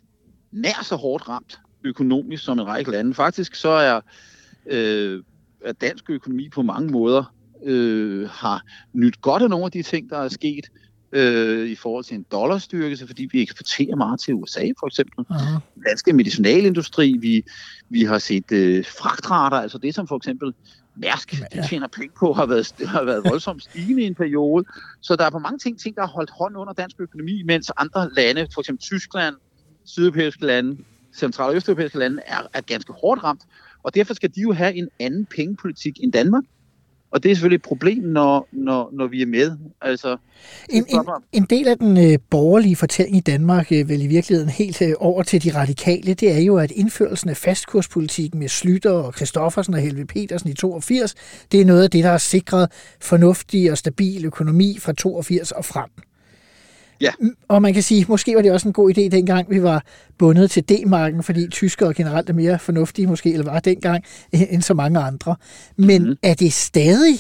nær så hårdt ramt økonomisk som en række lande. Faktisk så er, øh, er dansk økonomi på mange måder øh, har nyt godt af nogle af de ting, der er sket øh, i forhold til en dollarstyrkelse, fordi vi eksporterer meget til USA for eksempel. Den danske medicinalindustri, vi, vi har set øh, fragtrater, altså det som for eksempel Mærsk, Ja. tjener penge på, har været, har været voldsomt stigende i en periode. Så der er på mange ting, ting, der har holdt hånd under dansk økonomi, mens andre lande, for eksempel Tyskland, sydeuropæiske lande, central- og østeuropæiske lande, er, er ganske hårdt ramt. Og derfor skal de jo have en anden pengepolitik end Danmark. Og det er selvfølgelig et problem, når, når, når vi er med. Altså, En, en, en del af den øh, borgerlige fortælling i Danmark, øh, vel i virkeligheden helt øh, over til de radikale, det er jo, at indførelsen af fastkurspolitikken med Slytter og Christoffersen og Helve Petersen i 82, det er noget af det, der har sikret fornuftig og stabil økonomi fra 82 og frem. Ja. Mm, Og man kan sige, måske var det også en god idé dengang, vi var bundet til D-marken, fordi tyskere generelt er mere fornuftige måske, eller var dengang, end så mange andre. Men Mhm. er det stadig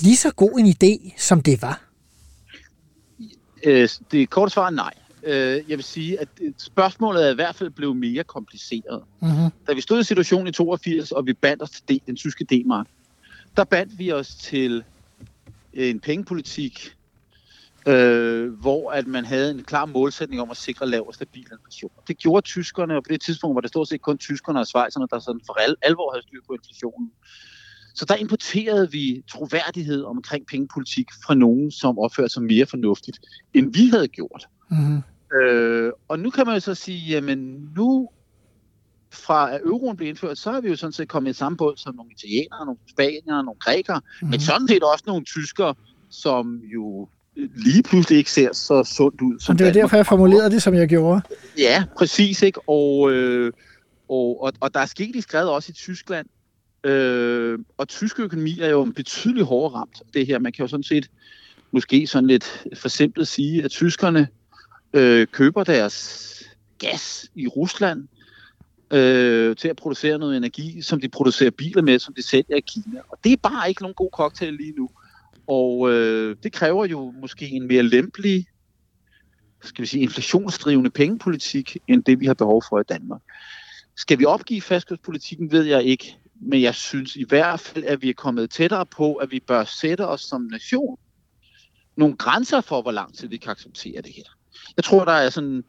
lige så god en idé, som det var? Øh, det korte svar er nej. Øh, jeg vil sige, at øh, spørgsmålet er i hvert fald blevet mere kompliceret. Mm-hmm. Da vi stod i situationen i 82, og vi bandt os til D, den tyske D-mark, der bandt vi os til en pengepolitik, øh, hvor at man havde en klar målsætning om at sikre lav og stabil inflation. Det gjorde tyskerne, og på det tidspunkt var det stort set kun tyskerne og svejserne, der sådan for al- alvor havde styr på inflationen. Så der importerede vi troværdighed omkring pengepolitik fra nogen, som opførte sig mere fornuftigt, end vi havde gjort. Mm-hmm. Øh, og nu kan man jo så sige, jamen nu fra at euroen blev indført, så er vi jo sådan set kommet i samme båd som nogle italienere, nogle spaniere, nogle grækere, mm. men sådan set også nogle tyskere, som jo lige pludselig ikke ser så sundt ud. Som det var Danmark. derfor, jeg formulerede det, som jeg gjorde. Ja, præcis, ikke? Og, øh, og, og, og der er sket i skrevet også i Tyskland, øh, og tysk økonomi er jo betydeligt hårdere ramt det her. Man kan jo sådan set måske sådan lidt for simpelt sige, at tyskerne øh, køber deres gas i Rusland øh, til at producere noget energi, som de producerer biler med, som de sælger i Kina. Og det er bare ikke nogen god cocktail lige nu. Og øh, det kræver jo måske en mere lempelig skal vi sige, inflationsdrivende pengepolitik, end det vi har behov for i Danmark. Skal vi opgive fastkurspolitikken, ved jeg ikke, men jeg synes i hvert fald, at vi er kommet tættere på, at vi bør sætte os som nation nogle grænser for, hvor lang tid vi kan acceptere det her. Jeg tror, der er sådan,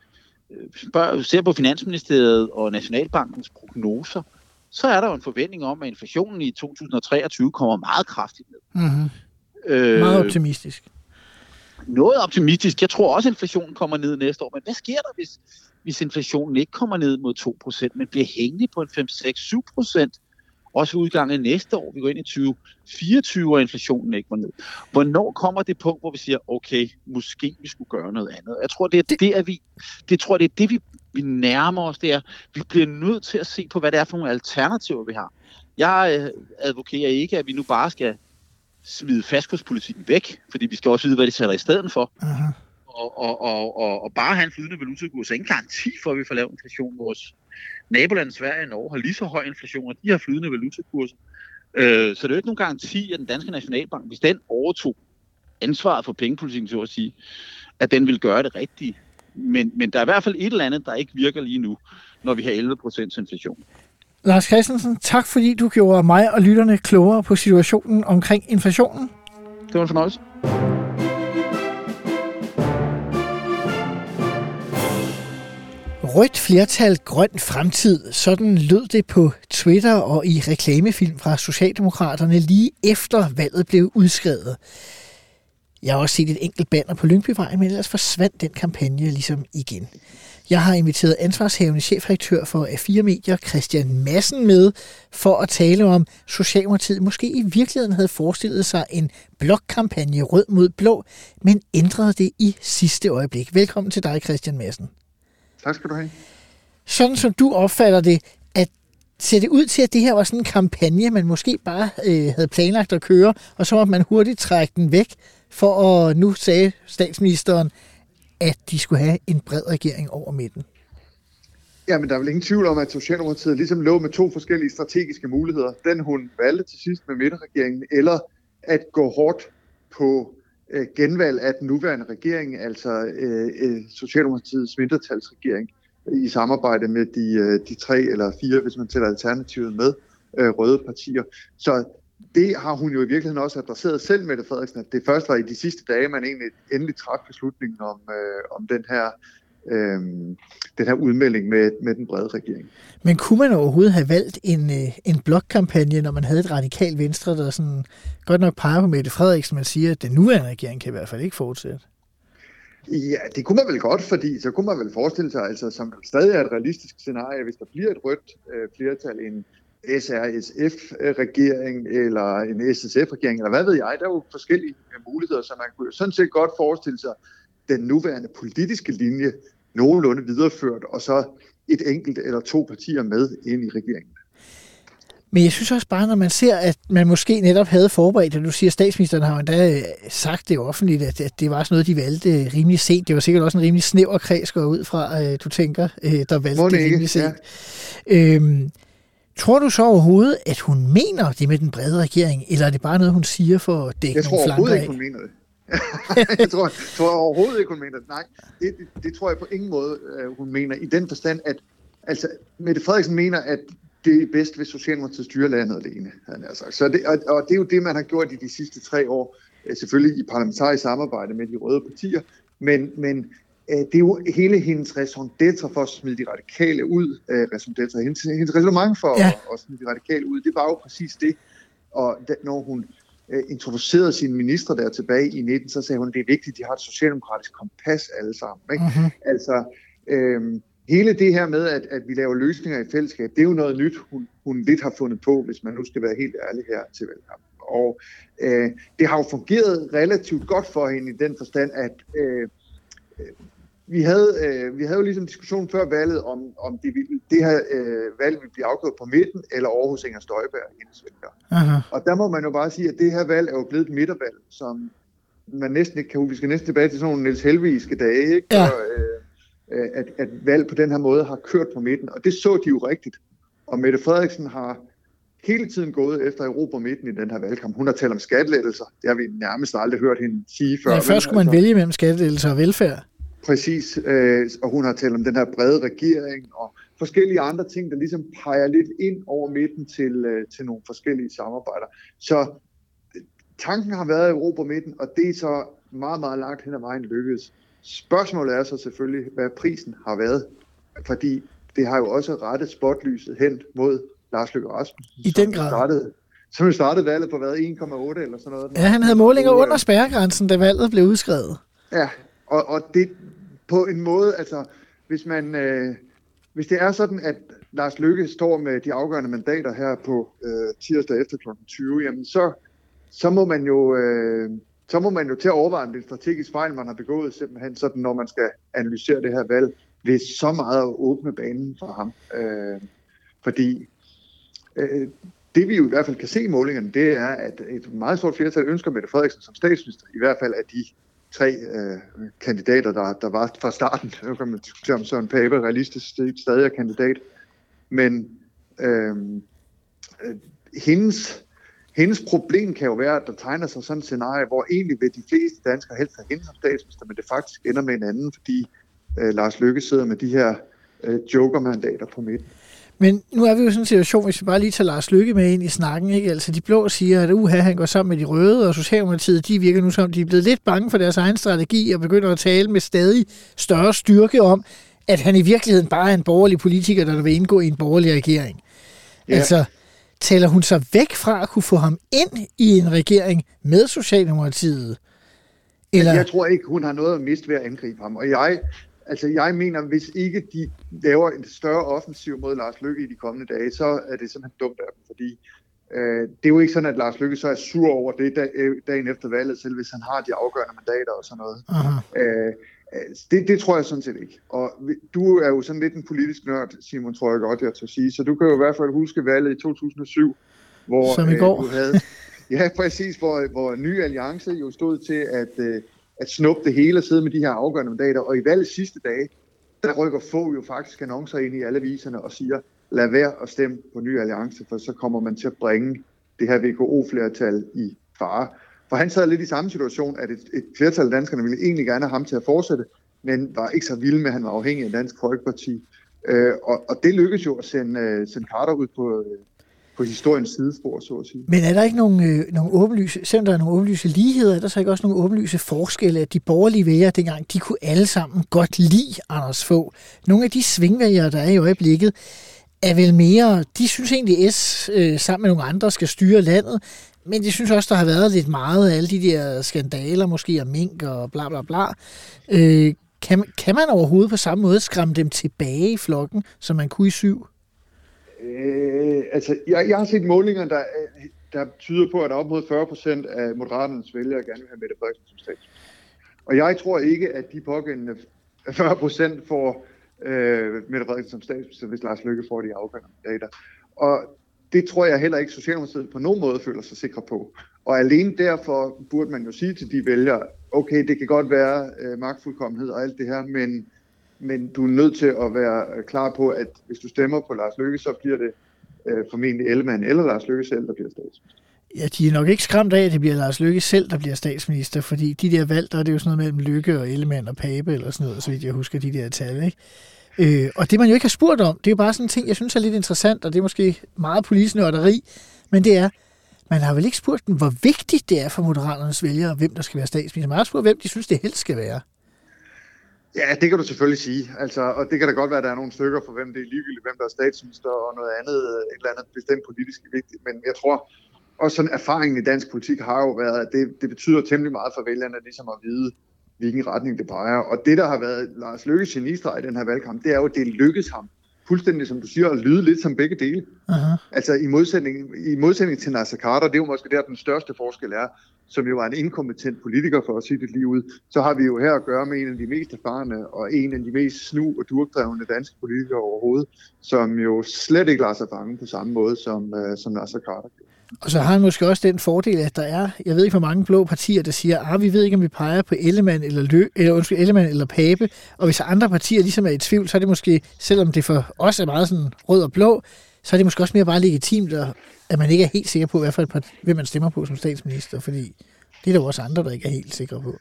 øh, spørg, ser på Finansministeriet og Nationalbankens prognoser, så er der jo en forventning om, at inflationen i 2023 kommer meget kraftigt ned. Mm-hmm. Øh, Meget optimistisk. noget optimistisk. Jeg tror også, at inflationen kommer ned næste år. Men hvad sker der, hvis, hvis inflationen ikke kommer ned mod 2%, men bliver hængende på en 5-6-7%? Også udgangen af næste år. Vi går ind i 2024, og inflationen ikke var ned. Hvornår kommer det punkt, hvor vi siger, okay, måske vi skulle gøre noget andet? Jeg tror, det er det, det, er vi, det, tror, det, er det vi, vi nærmer os. Det er, vi bliver nødt til at se på, hvad det er for nogle alternativer, vi har. Jeg øh, advokerer ikke, at vi nu bare skal smide fastkurspolitikken væk, fordi vi skal også vide, hvad de sætter i stedet for. Uh-huh. Og, og, og, og, og bare have en flydende valutakurs er ingen garanti for, at vi får lavet inflation. Vores nabolandet Sverige og Norge har lige så høj inflation, og de har flydende valutakurser. Øh, så det er jo ikke nogen garanti, at den danske nationalbank, hvis den overtog ansvaret for pengepolitikken, så at sige, at den vil gøre det rigtige. Men, men der er i hvert fald et eller andet, der ikke virker lige nu, når vi har 11% inflation. Lars Christensen, tak fordi du gjorde mig og lytterne klogere på situationen omkring inflationen. Det var en fornøjelse. Rødt flertal, grøn fremtid. Sådan lød det på Twitter og i reklamefilm fra Socialdemokraterne lige efter valget blev udskrevet. Jeg har også set et enkelt banner på Lyngbyvejen, men ellers forsvandt den kampagne ligesom igen. Jeg har inviteret ansvarshavende chefredaktør for A4 Medier, Christian Massen, med for at tale om, Socialdemokratiet måske i virkeligheden havde forestillet sig en blokkampagne rød mod blå, men ændrede det i sidste øjeblik. Velkommen til dig, Christian Massen. Tak skal du have. Sådan som du opfatter det, at ser det ud til, at det her var sådan en kampagne, man måske bare øh, havde planlagt at køre, og så måtte man hurtigt trække den væk, for at nu sagde statsministeren, at de skulle have en bred regering over midten. Ja, men der er vel ingen tvivl om, at Socialdemokratiet ligesom lå med to forskellige strategiske muligheder. Den hun valgte til sidst med midterregeringen, eller at gå hårdt på øh, genvalg af den nuværende regering, altså øh, øh, Socialdemokratiets mindretalsregering, i samarbejde med de, øh, de tre eller fire, hvis man tæller alternativet med, øh, røde partier. Så det har hun jo i virkeligheden også adresseret selv med det Frederiksen, at det først var i de sidste dage, man egentlig endelig træf beslutningen om, øh, om den her øh, den her udmelding med, med den brede regering. Men kunne man overhovedet have valgt en, øh, en blokkampagne, når man havde et radikalt venstre, der sådan godt nok peger på Mette Frederiksen, man siger, at den nuværende regering kan i hvert fald ikke fortsætte? Ja, det kunne man vel godt, fordi så kunne man vel forestille sig, altså som stadig er et realistisk scenarie, hvis der bliver et rødt øh, flertal, en, SRSF-regering eller en SSF-regering, eller hvad ved jeg. Der er jo forskellige muligheder, så man kunne sådan set godt forestille sig den nuværende politiske linje nogenlunde videreført, og så et enkelt eller to partier med ind i regeringen. Men jeg synes også bare, når man ser, at man måske netop havde forberedt, og du siger, at statsministeren har endda øh, sagt det offentligt, at, at det var sådan noget, de valgte rimelig sent. Det var sikkert også en rimelig snæver kreds, går ud fra, øh, du tænker, øh, der valgte det rimelig sent. Ja. Øhm, Tror du så overhovedet, at hun mener det med den brede regering, eller er det bare noget, hun siger for at dække jeg? Jeg tror overhovedet ikke, hun mener det. jeg tror, tror overhovedet ikke, hun mener det. Nej, det, det, det tror jeg på ingen måde, uh, hun mener. I den forstand, at altså, Mette Frederiksen mener, at det er bedst, hvis Socialdemokratiet styrer landet alene. Han sagt. Så det, og, og det er jo det, man har gjort i de sidste tre år. Uh, selvfølgelig i parlamentarisk samarbejde med de røde partier. Men, men Øh, det er jo hele hendes raison d'etre for at smide de radikale ud, øh, raison d'etre, hendes, hendes resonemang for ja. at, at smide de radikale ud, det var jo præcis det. Og da, når hun øh, introducerede sine ministre der tilbage i 19, så sagde hun, det er vigtigt, at de har et socialdemokratisk kompas alle sammen. Ikke? Uh-huh. Altså, øh, hele det her med, at, at vi laver løsninger i fællesskab, det er jo noget nyt, hun, hun lidt har fundet på, hvis man nu skal være helt ærlig her til valgkampen. Og øh, det har jo fungeret relativt godt for hende i den forstand, at øh, vi havde, øh, vi havde jo ligesom diskussion før valget, om, om det, det her øh, valg ville blive afgjort på midten, eller Aarhus Inger Støjberg, hendes vælger. Og der må man jo bare sige, at det her valg er jo blevet et midtervalg, som man næsten ikke kan Vi skal næsten tilbage til sådan nogle Niels Helvigiske dage, ikke? Ja. Og, øh, at, at valg på den her måde har kørt på midten. Og det så de jo rigtigt. Og Mette Frederiksen har hele tiden gået efter Europa midten i den her valgkamp. Hun har talt om skattelettelser. Det har vi nærmest aldrig hørt hende sige før. Ja, først skulle man altså, vælge mellem skattelettelser og velfærd. Præcis, øh, og hun har talt om den her brede regering og forskellige andre ting, der ligesom peger lidt ind over midten til, øh, til nogle forskellige samarbejder. Så tanken har været Europa midten, og det er så meget, meget langt hen ad vejen lykkedes. Spørgsmålet er så selvfølgelig, hvad prisen har været, fordi det har jo også rettet spotlyset hen mod Lars Løkke Rasmussen. I den grad. Startede, som jo startede valget på hvad, 1,8 eller sådan noget. Ja, han havde målinger under spærregrænsen, da valget blev udskrevet. Ja, og, og det på en måde, altså hvis man, øh, hvis det er sådan, at Lars Lykke står med de afgørende mandater her på øh, tirsdag efter kl. 20, jamen så, så må man jo øh, så må man jo til at overveje, om det er en strategisk fejl, man har begået, simpelthen sådan, når man skal analysere det her valg, ved så meget at åbne banen for ham. Øh, fordi øh, det vi jo i hvert fald kan se i målingerne, det er, at et meget stort flertal ønsker Mette Frederiksen som statsminister, i hvert fald af de tre øh, kandidater, der, der var fra starten. Nu kan man diskutere, om Søren Pape realistisk stadig er kandidat. Men øh, øh, hendes, hendes problem kan jo være, at der tegner sig sådan et scenarie, hvor egentlig vil de fleste danskere helst have hende som statsminister, men det faktisk ender med en anden, fordi øh, Lars Løkke sidder med de her øh, jokermandater på midten. Men nu er vi jo i sådan en situation, hvis vi bare lige tager Lars Lykke med ind i snakken, ikke? Altså de blå siger, at uha, han går sammen med de røde, og Socialdemokratiet, de virker nu som, de er blevet lidt bange for deres egen strategi, og begynder at tale med stadig større styrke om, at han i virkeligheden bare er en borgerlig politiker, der vil indgå i en borgerlig regering. Ja. Altså, taler hun så væk fra at kunne få ham ind i en regering med Socialdemokratiet? Eller? Jeg tror ikke, hun har noget at miste ved at angribe ham. Og jeg Altså, jeg mener, hvis ikke de laver en større offensiv mod Lars Lykke i de kommende dage, så er det simpelthen dumt af dem, fordi øh, det er jo ikke sådan, at Lars Lykke så er sur over det dag, øh, dagen efter valget, selv hvis han har de afgørende mandater og sådan noget. Øh, det, det tror jeg sådan set ikke. Og du er jo sådan lidt en politisk nørd, Simon, tror jeg godt, jeg tør sige. Så du kan jo i hvert fald huske valget i 2007, hvor Som i går. Øh, du havde... Ja, præcis, hvor, hvor Ny Alliance jo stod til at... Øh, at snuppe det hele og sidde med de her afgørende mandater. Og i valgets sidste dage, der rykker få jo faktisk annoncer ind i alle viserne og siger, lad være at stemme på Ny Alliance, for så kommer man til at bringe det her VKO-flertal i fare. For han sad lidt i samme situation, at et, et flertal af danskerne ville egentlig gerne have ham til at fortsætte, men var ikke så vild med, at han var afhængig af Dansk Folkeparti. Øh, og, og det lykkedes jo at sende, uh, sende Carter ud på, øh, på historiens sidespor, så at sige. Men er der ikke nogen, øh, nogen åbenlyse, selvom der er nogle åbenlyse ligheder, er der så ikke også nogle åbenlyse forskelle, at de borgerlige vælgere dengang, de kunne alle sammen godt lide Anders få. Nogle af de svingvælgere, der er i øjeblikket, er vel mere, de synes egentlig, S øh, sammen med nogle andre skal styre landet, men de synes også, der har været lidt meget af alle de der skandaler, måske om mink og bla bla bla. Øh, kan, kan man overhovedet på samme måde skræmme dem tilbage i flokken, som man kunne i syv? Øh, altså, jeg, jeg har set målinger, der, der tyder på, at op mod 40 procent af moderaternes vælgere gerne vil have Mette Frederiksen som statsminister. Og jeg tror ikke, at de pågældende 40 procent får øh, Mette Frederiksen som statsminister, hvis Lars Løkke får de afgørende data. Og det tror jeg heller ikke, Socialdemokratiet på nogen måde føler sig sikre på. Og alene derfor burde man jo sige til de vælgere, okay, det kan godt være øh, magtfuldkommenhed og alt det her, men men du er nødt til at være øh, klar på, at hvis du stemmer på Lars Løkke, så bliver det øh, formentlig Ellemann eller Lars Løkke selv, der bliver statsminister. Ja, de er nok ikke skræmt af, at det bliver Lars Løkke selv, der bliver statsminister, fordi de der valg, der er det jo sådan noget mellem Løkke og Ellemann og Pape, eller sådan noget, så vidt jeg husker de der tal, ikke? Øh, og det man jo ikke har spurgt om, det er jo bare sådan en ting, jeg synes er lidt interessant, og det er måske meget politisk nørderi, men det er, man har vel ikke spurgt dem, hvor vigtigt det er for Moderaternes vælgere, hvem der skal være statsminister. Man har spurgt, hvem de synes, det helst skal være. Ja, det kan du selvfølgelig sige. Altså, og det kan da godt være, at der er nogle stykker for, hvem det er ligegyldigt, hvem der er statsminister og noget andet, øh, et eller andet bestemt politisk vigtigt. Men jeg tror, også sådan erfaringen i dansk politik har jo været, at det, det betyder temmelig meget for vælgerne, ligesom at vide, hvilken retning det peger. Og det, der har været Lars Løkke genistreg i den her valgkamp, det er jo, at det lykkedes ham fuldstændig, som du siger, at lyde lidt som begge dele. Uh-huh. Altså i modsætning, i modsætning til Nasser Carter, det er jo måske der, den største forskel er, som jo var en inkompetent politiker, for at sige det lige ud, så har vi jo her at gøre med en af de mest erfarne og en af de mest snu- og durkdrevne danske politikere overhovedet, som jo slet ikke lader sig fange på samme måde, som, uh, som Nasser Carter gjorde. Og så har han måske også den fordel, at der er, jeg ved ikke hvor mange blå partier, der siger, at ah, vi ved ikke, om vi peger på Ellemann eller, Lø, eller, undskyld, Ellemann eller Pape. Og hvis andre partier ligesom er i tvivl, så er det måske, selvom det for os er meget sådan rød og blå, så er det måske også mere bare legitimt, at man ikke er helt sikker på, hvad for et parti, hvem man stemmer på som statsminister, fordi det er der jo også andre, der ikke er helt sikre på.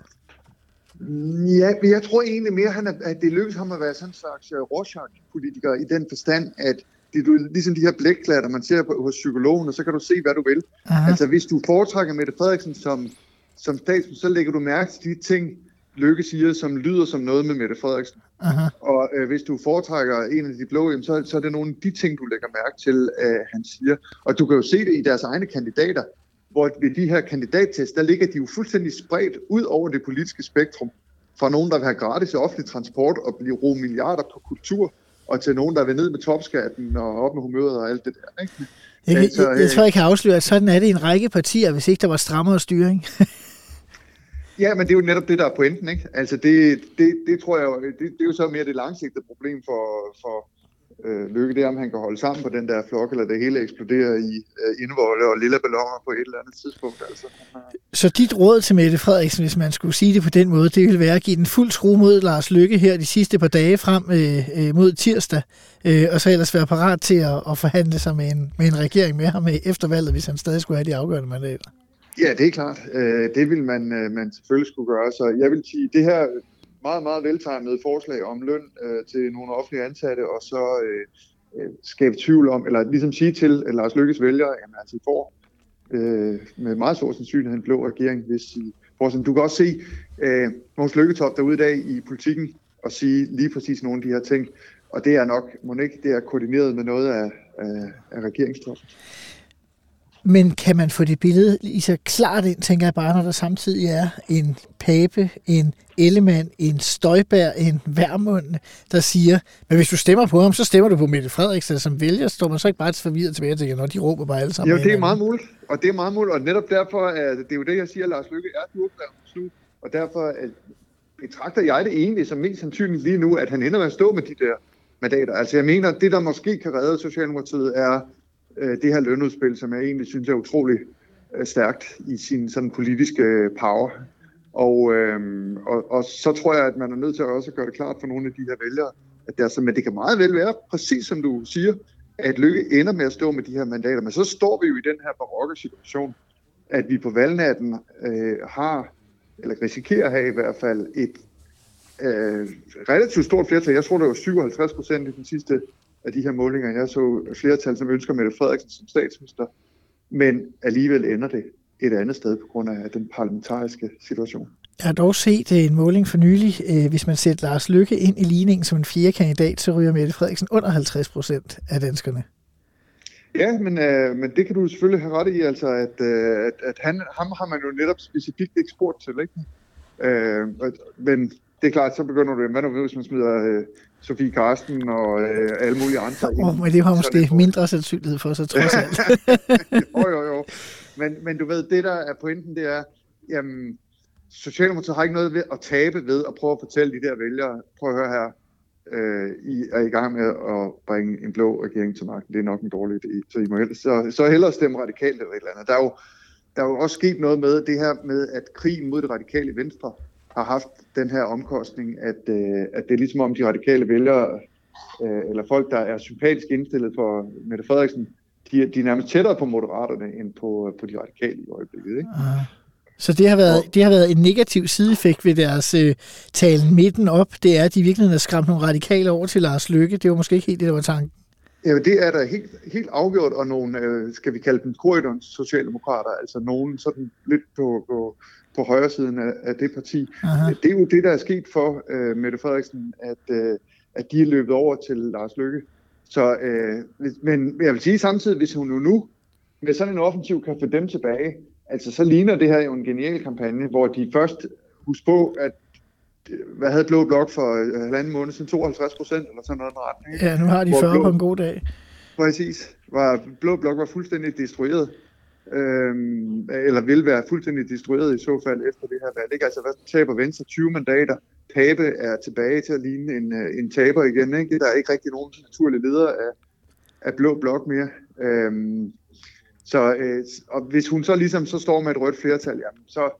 Ja, men jeg tror egentlig mere, at det lykkedes ham at være sådan en slags øh, Rorschach-politiker i den forstand, at det er ligesom de her blækklatter, man ser på, hos psykologen, og så kan du se, hvad du vil. Aha. Altså, hvis du foretrækker Mette Frederiksen som, som statsminister, så lægger du mærke til de ting, Lykke siger, som lyder som noget med Mette Frederiksen. Aha. Og øh, hvis du foretrækker en af de blå, så, så er det nogle af de ting, du lægger mærke til, øh, han siger. Og du kan jo se det i deres egne kandidater, hvor ved de her kandidattest, der ligger de jo fuldstændig spredt ud over det politiske spektrum. Fra nogen, der vil have gratis offentlig transport og blive ro milliarder på kultur, og til nogen, der vil ned med topskatten og op med humøret og alt det der. Ikke? Jeg, jeg, jeg, jeg tror, jeg kan afsløre, at sådan er det en række partier, hvis ikke der var strammere styring. ja, men det er jo netop det, der er pointen. Ikke? Altså det, det, det tror jeg, det, det er jo så mere det langsigtede problem for, for øh, Lykke, det om han kan holde sammen på den der flok, eller det hele eksploderer i øh, indvolde og lille balloner på et eller andet tidspunkt. Altså. Så dit råd til Mette Frederiksen, hvis man skulle sige det på den måde, det ville være at give den fuld skrue mod Lars Lykke her de sidste par dage frem øh, øh, mod tirsdag, øh, og så ellers være parat til at, at forhandle sig med en, med en regering med ham efter valget, hvis han stadig skulle have de afgørende mandater. Ja, det er klart. Øh, det vil man, øh, man selvfølgelig skulle gøre. Så jeg vil sige, det her meget, meget veltegnede forslag om løn øh, til nogle offentlige ansatte, og så øh, øh, skabe tvivl om, eller ligesom sige til at Lars Lykkes vælgere, at altså, I får øh, med meget stor sandsynlighed en blå regering, hvis I får sådan. Du kan også se øh, Måns Lykketop derude i dag i politikken og sige lige præcis nogle af de her ting, og det er nok, må ikke, det er koordineret med noget af, af, af regeringstoppen. Men kan man få det billede lige så klart ind, tænker jeg bare, når der samtidig er en Pape, en Ellemann, en Støjbær, en Værmund, der siger, men hvis du stemmer på ham, så stemmer du på Mette Frederiksen som vælger, står man så ikke bare forvirret tilbage til, når de råber bare alle sammen. Jo, det er meget muligt, og det er meget muligt, og netop derfor, er det er jo det, jeg siger, at Lars Lykke er durkrevet og derfor at betragter jeg det egentlig som mest sandsynligt lige nu, at han ender med at stå med de der mandater. Altså jeg mener, det der måske kan redde Socialdemokratiet er Øh, det her lønudspil, som jeg egentlig synes er utrolig øh, stærkt i sin sådan politiske øh, power. Og, øh, og, og så tror jeg, at man er nødt til at også gøre det klart for nogle af de her vælgere, at det, er, men det kan meget vel være, præcis som du siger, at Lykke ender med at stå med de her mandater. Men så står vi jo i den her barokke situation, at vi på valgnatten øh, har, eller risikerer at have i hvert fald, et øh, relativt stort flertal. Jeg tror, det var 57 procent i den sidste af de her målinger. Jeg så flertal, som ønsker Mette Frederiksen som statsminister, men alligevel ender det et andet sted på grund af den parlamentariske situation. Jeg har dog set øh, en måling for nylig. Øh, hvis man sætter Lars Lykke ind i ligningen som en fjerde kandidat, så ryger Mette Frederiksen under 50 procent af danskerne. Ja, men, øh, men det kan du selvfølgelig have ret i, altså at, øh, at, at han, ham har man jo netop specifikt ikke spurgt til, ikke? Øh, men det er klart, så begynder du, hvad nu hvis man smider øh, Sofie Karsten og øh, alle mulige andre. Oh, men det har måske det mindre sandsynlighed for sig, trods alt. jo, jo, jo. Men, men du ved, det der er pointen, det er, jamen, Socialdemokratiet har ikke noget ved at tabe ved at prøve at fortælle de der vælgere, prøv at høre her, øh, I er i gang med at bringe en blå regering til magten. Det er nok en dårlig idé. Så, I må hellere, så, så hellere stemme radikalt eller et eller andet. Der er, jo, der er jo også sket noget med det her med, at krigen mod det radikale venstre har haft den her omkostning, at, øh, at det er ligesom om de radikale vælgere, øh, eller folk, der er sympatisk indstillet for Mette Frederiksen, de, de er nærmest tættere på moderaterne end på, på de radikale i øjeblikket. Ikke? Uh. Så det har, været, det har været en negativ sideeffekt ved deres øh, talen midten op. Det er, at de virkelig har skræmt nogle radikale over til Lars Løkke. Det var måske ikke helt det, der var tanken. Ja, det er der helt, helt afgjort, og nogle, øh, skal vi kalde dem korridorens socialdemokrater, altså nogen sådan lidt på, på, på højre siden af, af det parti. Aha. Det er jo det, der er sket for øh, Mette Frederiksen, at, øh, at de er løbet over til Lars Løkke. Så, øh, men jeg vil sige samtidig, hvis hun nu, nu med sådan en offensiv kan få dem tilbage, altså så ligner det her jo en genial kampagne, hvor de først husk på, at hvad havde Blå Blok for øh, halvanden måned siden? 52 procent eller sådan noget retning. Ja, nu har de 40 Blå, på en god dag. Præcis. Var, Blå Blok var fuldstændig destrueret øhm, eller vil være fuldstændig destrueret i så fald efter det her valg. Ikke? Altså, hvad taber Venstre 20 mandater? Pape er tilbage til at ligne en, øh, en taber igen. Ikke? Der er ikke rigtig nogen naturlige leder af, af Blå Blok mere. Øh, så øh, og hvis hun så ligesom så står med et rødt flertal, jamen, så,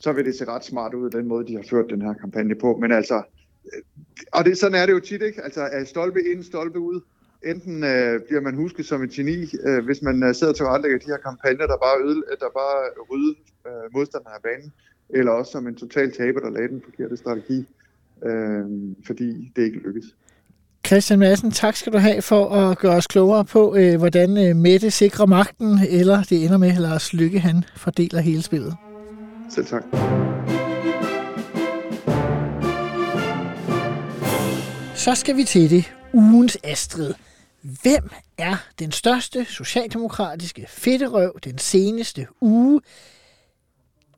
så vil det se ret smart ud, den måde, de har ført den her kampagne på. Men altså, øh, og det, sådan er det jo tit, ikke? Altså, er stolpe ind, stolpe ud enten øh, bliver man husket som et geni, øh, hvis man øh, sidder til at de her kampagner, der bare, øde, der bare rydde øh, modstanderne af banen, eller også som en total taber, der lagde den forkerte strategi, øh, fordi det ikke lykkes. Christian Madsen, tak skal du have for at gøre os klogere på, øh, hvordan øh, Mette sikrer magten, eller det ender med, at Lars Lykke han fordeler hele spillet. Selv tak. Så skal vi til det. Ugens Astrid. Hvem er den største socialdemokratiske fedterøv den seneste uge?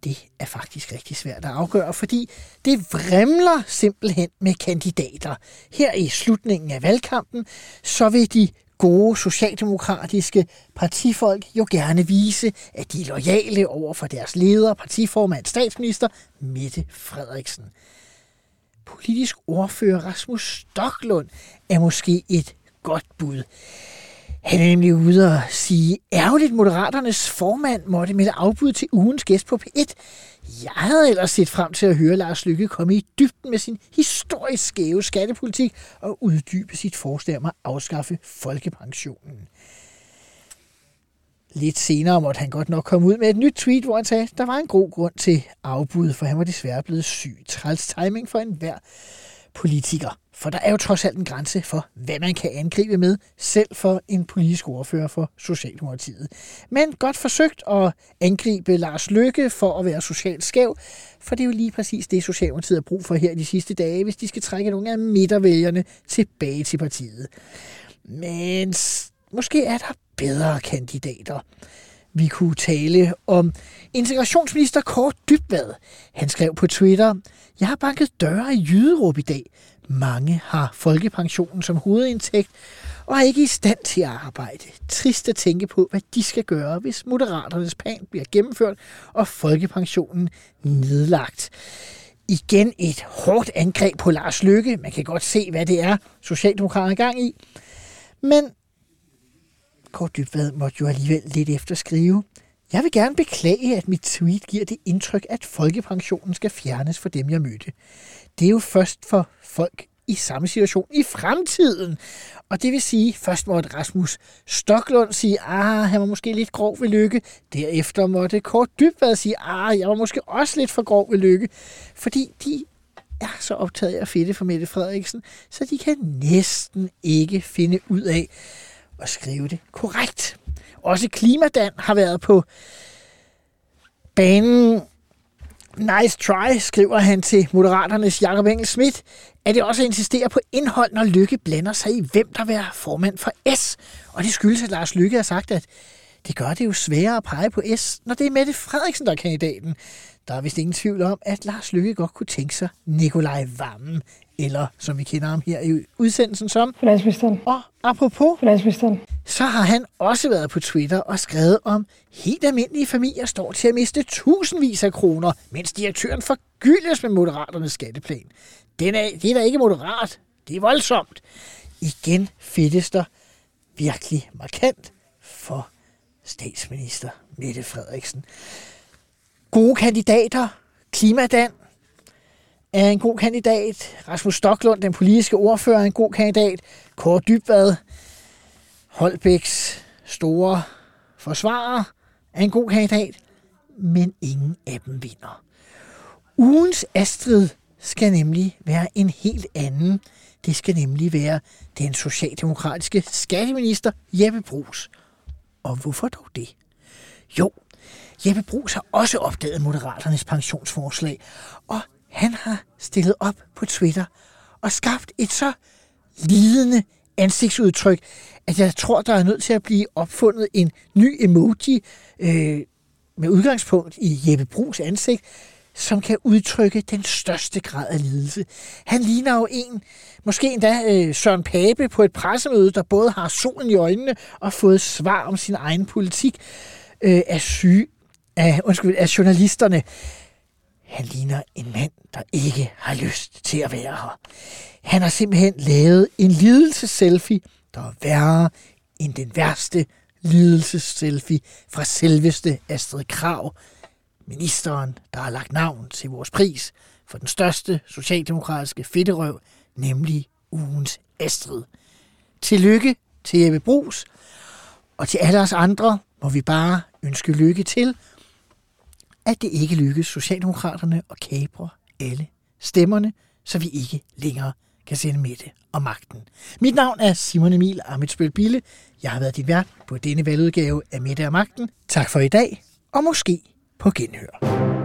Det er faktisk rigtig svært at afgøre, fordi det vrimler simpelthen med kandidater. Her i slutningen af valgkampen, så vil de gode socialdemokratiske partifolk jo gerne vise, at de er lojale over for deres leder, partiformand, statsminister Mette Frederiksen. Politisk ordfører Rasmus Stoklund er måske et godt bud. Han er nemlig ude og sige, ærgerligt Moderaternes formand måtte melde afbud til ugens gæst på P1. Jeg havde ellers set frem til at høre Lars Lykke komme i dybden med sin historisk skæve skattepolitik og uddybe sit forslag om at afskaffe folkepensionen. Lidt senere måtte han godt nok komme ud med et nyt tweet, hvor han sagde, at der var en god grund til afbud, for han var desværre blevet syg. Træls timing for enhver politiker. For der er jo trods alt en grænse for, hvad man kan angribe med, selv for en politisk ordfører for Socialdemokratiet. Men godt forsøgt at angribe Lars Lykke for at være socialt skæv, for det er jo lige præcis det, Socialdemokratiet har brug for her de sidste dage, hvis de skal trække nogle af midtervælgerne tilbage til partiet. Men måske er der bedre kandidater. Vi kunne tale om integrationsminister Kort Dybvad. Han skrev på Twitter, jeg har banket døre i Jyderup i dag. Mange har folkepensionen som hovedindtægt og er ikke i stand til at arbejde. Trist at tænke på, hvad de skal gøre, hvis moderaternes plan bliver gennemført og folkepensionen nedlagt. Igen et hårdt angreb på Lars Lykke. Man kan godt se, hvad det er, Socialdemokraterne er gang i. Men Kort Dybvad måtte jo alligevel lidt efter skrive. Jeg vil gerne beklage, at mit tweet giver det indtryk, at folkepensionen skal fjernes for dem, jeg mødte. Det er jo først for folk i samme situation i fremtiden. Og det vil sige, først måtte Rasmus Stoklund sige, ah, han var måske lidt grov ved lykke. Derefter måtte Kort Dybvad sige, ah, jeg var måske også lidt for grov ved lykke. Fordi de er så optaget af at fedte for Mette Frederiksen, så de kan næsten ikke finde ud af, at skrive det korrekt. Også Klimadan har været på banen. Nice try, skriver han til Moderaternes Jakob Engel Schmidt, at det også insisterer på indhold, når Lykke blander sig i, hvem der vil være formand for S. Og det skyldes, at Lars Lykke har sagt, at det gør det jo sværere at pege på S, når det er Mette Frederiksen, der er kandidaten. Der er vist ingen tvivl om, at Lars Lykke godt kunne tænke sig Nikolaj Vammen eller som vi kender ham her i udsendelsen som. Finansministeren. Og apropos, Finansministeren. så har han også været på Twitter og skrevet om helt almindelige familier står til at miste tusindvis af kroner, mens direktøren forgyldes med moderaternes skatteplan. Den er, det er da ikke moderat. Det er voldsomt. Igen fedtes der virkelig markant for statsminister Mette Frederiksen. Gode kandidater. Klimadan er en god kandidat. Rasmus Stoklund, den politiske ordfører, er en god kandidat. Kåre Dybvad, Holbæks store forsvarer, er en god kandidat. Men ingen af dem vinder. Ugens Astrid skal nemlig være en helt anden. Det skal nemlig være den socialdemokratiske skatteminister Jeppe Brugs. Og hvorfor dog det? Jo, Jeppe Brugs har også opdaget Moderaternes pensionsforslag, og han har stillet op på Twitter og skabt et så lidende ansigtsudtryk, at jeg tror, der er nødt til at blive opfundet en ny emoji øh, med udgangspunkt i Jeppe Brugs ansigt, som kan udtrykke den største grad af lidelse. Han ligner jo en, måske endda øh, Søren Pape på et pressemøde, der både har solen i øjnene og fået svar om sin egen politik øh, af syge, af, undskyld, af journalisterne. Han ligner en mand, der ikke har lyst til at være her. Han har simpelthen lavet en lidelseselfie, der er værre end den værste lidelseselfie fra selveste Astrid Krav, ministeren, der har lagt navn til vores pris for den største socialdemokratiske fedterøv, nemlig ugens Astrid. Tillykke til Jeppe Brugs, og til alle os andre må vi bare ønske lykke til, at det ikke lykkes Socialdemokraterne at kapre alle stemmerne, så vi ikke længere kan sende Mette og magten. Mit navn er Simon Emil Amitsbøl Bille. Jeg har været dit vært på denne valgudgave af Mette og magten. Tak for i dag, og måske på genhør.